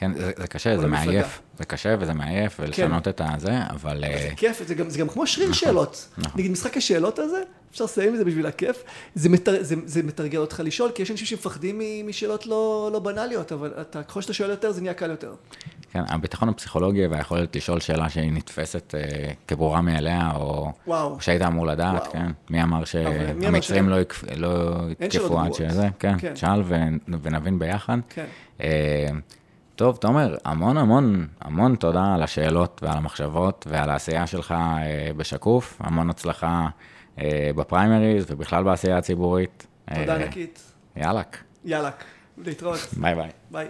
כן, זה, זה קשה, זה מעייף. זה קשה וזה מעייף, ולשנות כן. את הזה, אבל... זה אה, כיף, זה גם, זה גם כמו שריר נכון, שאלות. נכון. נגיד משחק השאלות הזה, אפשר לסיים עם זה בשביל הכיף. זה, מתר, זה, זה מתרגל אותך לשאול, כי יש אנשים שמפחדים משאלות לא, לא בנאליות, אבל אתה, ככל שאתה שואל יותר, זה נהיה קל יותר. כן, הביטחון הפסיכולוגי והיכולת לשאול שאלה שהיא נתפסת אה, כברורה מאליה, או, או שהיית אמור לדעת, וואו. כן? מי אמר שהמצרים לא, לא יתקפו עד שזה, כן, כן. שאל ונבין ביחד. כן. אה, טוב, תומר, המון המון המון תודה על השאלות ועל המחשבות ועל העשייה שלך אה, בשקוף. המון הצלחה אה, בפריימריז ובכלל בעשייה הציבורית. תודה אה, ענקית. יאלק. יאלק. להתראות. ביי ביי. ביי.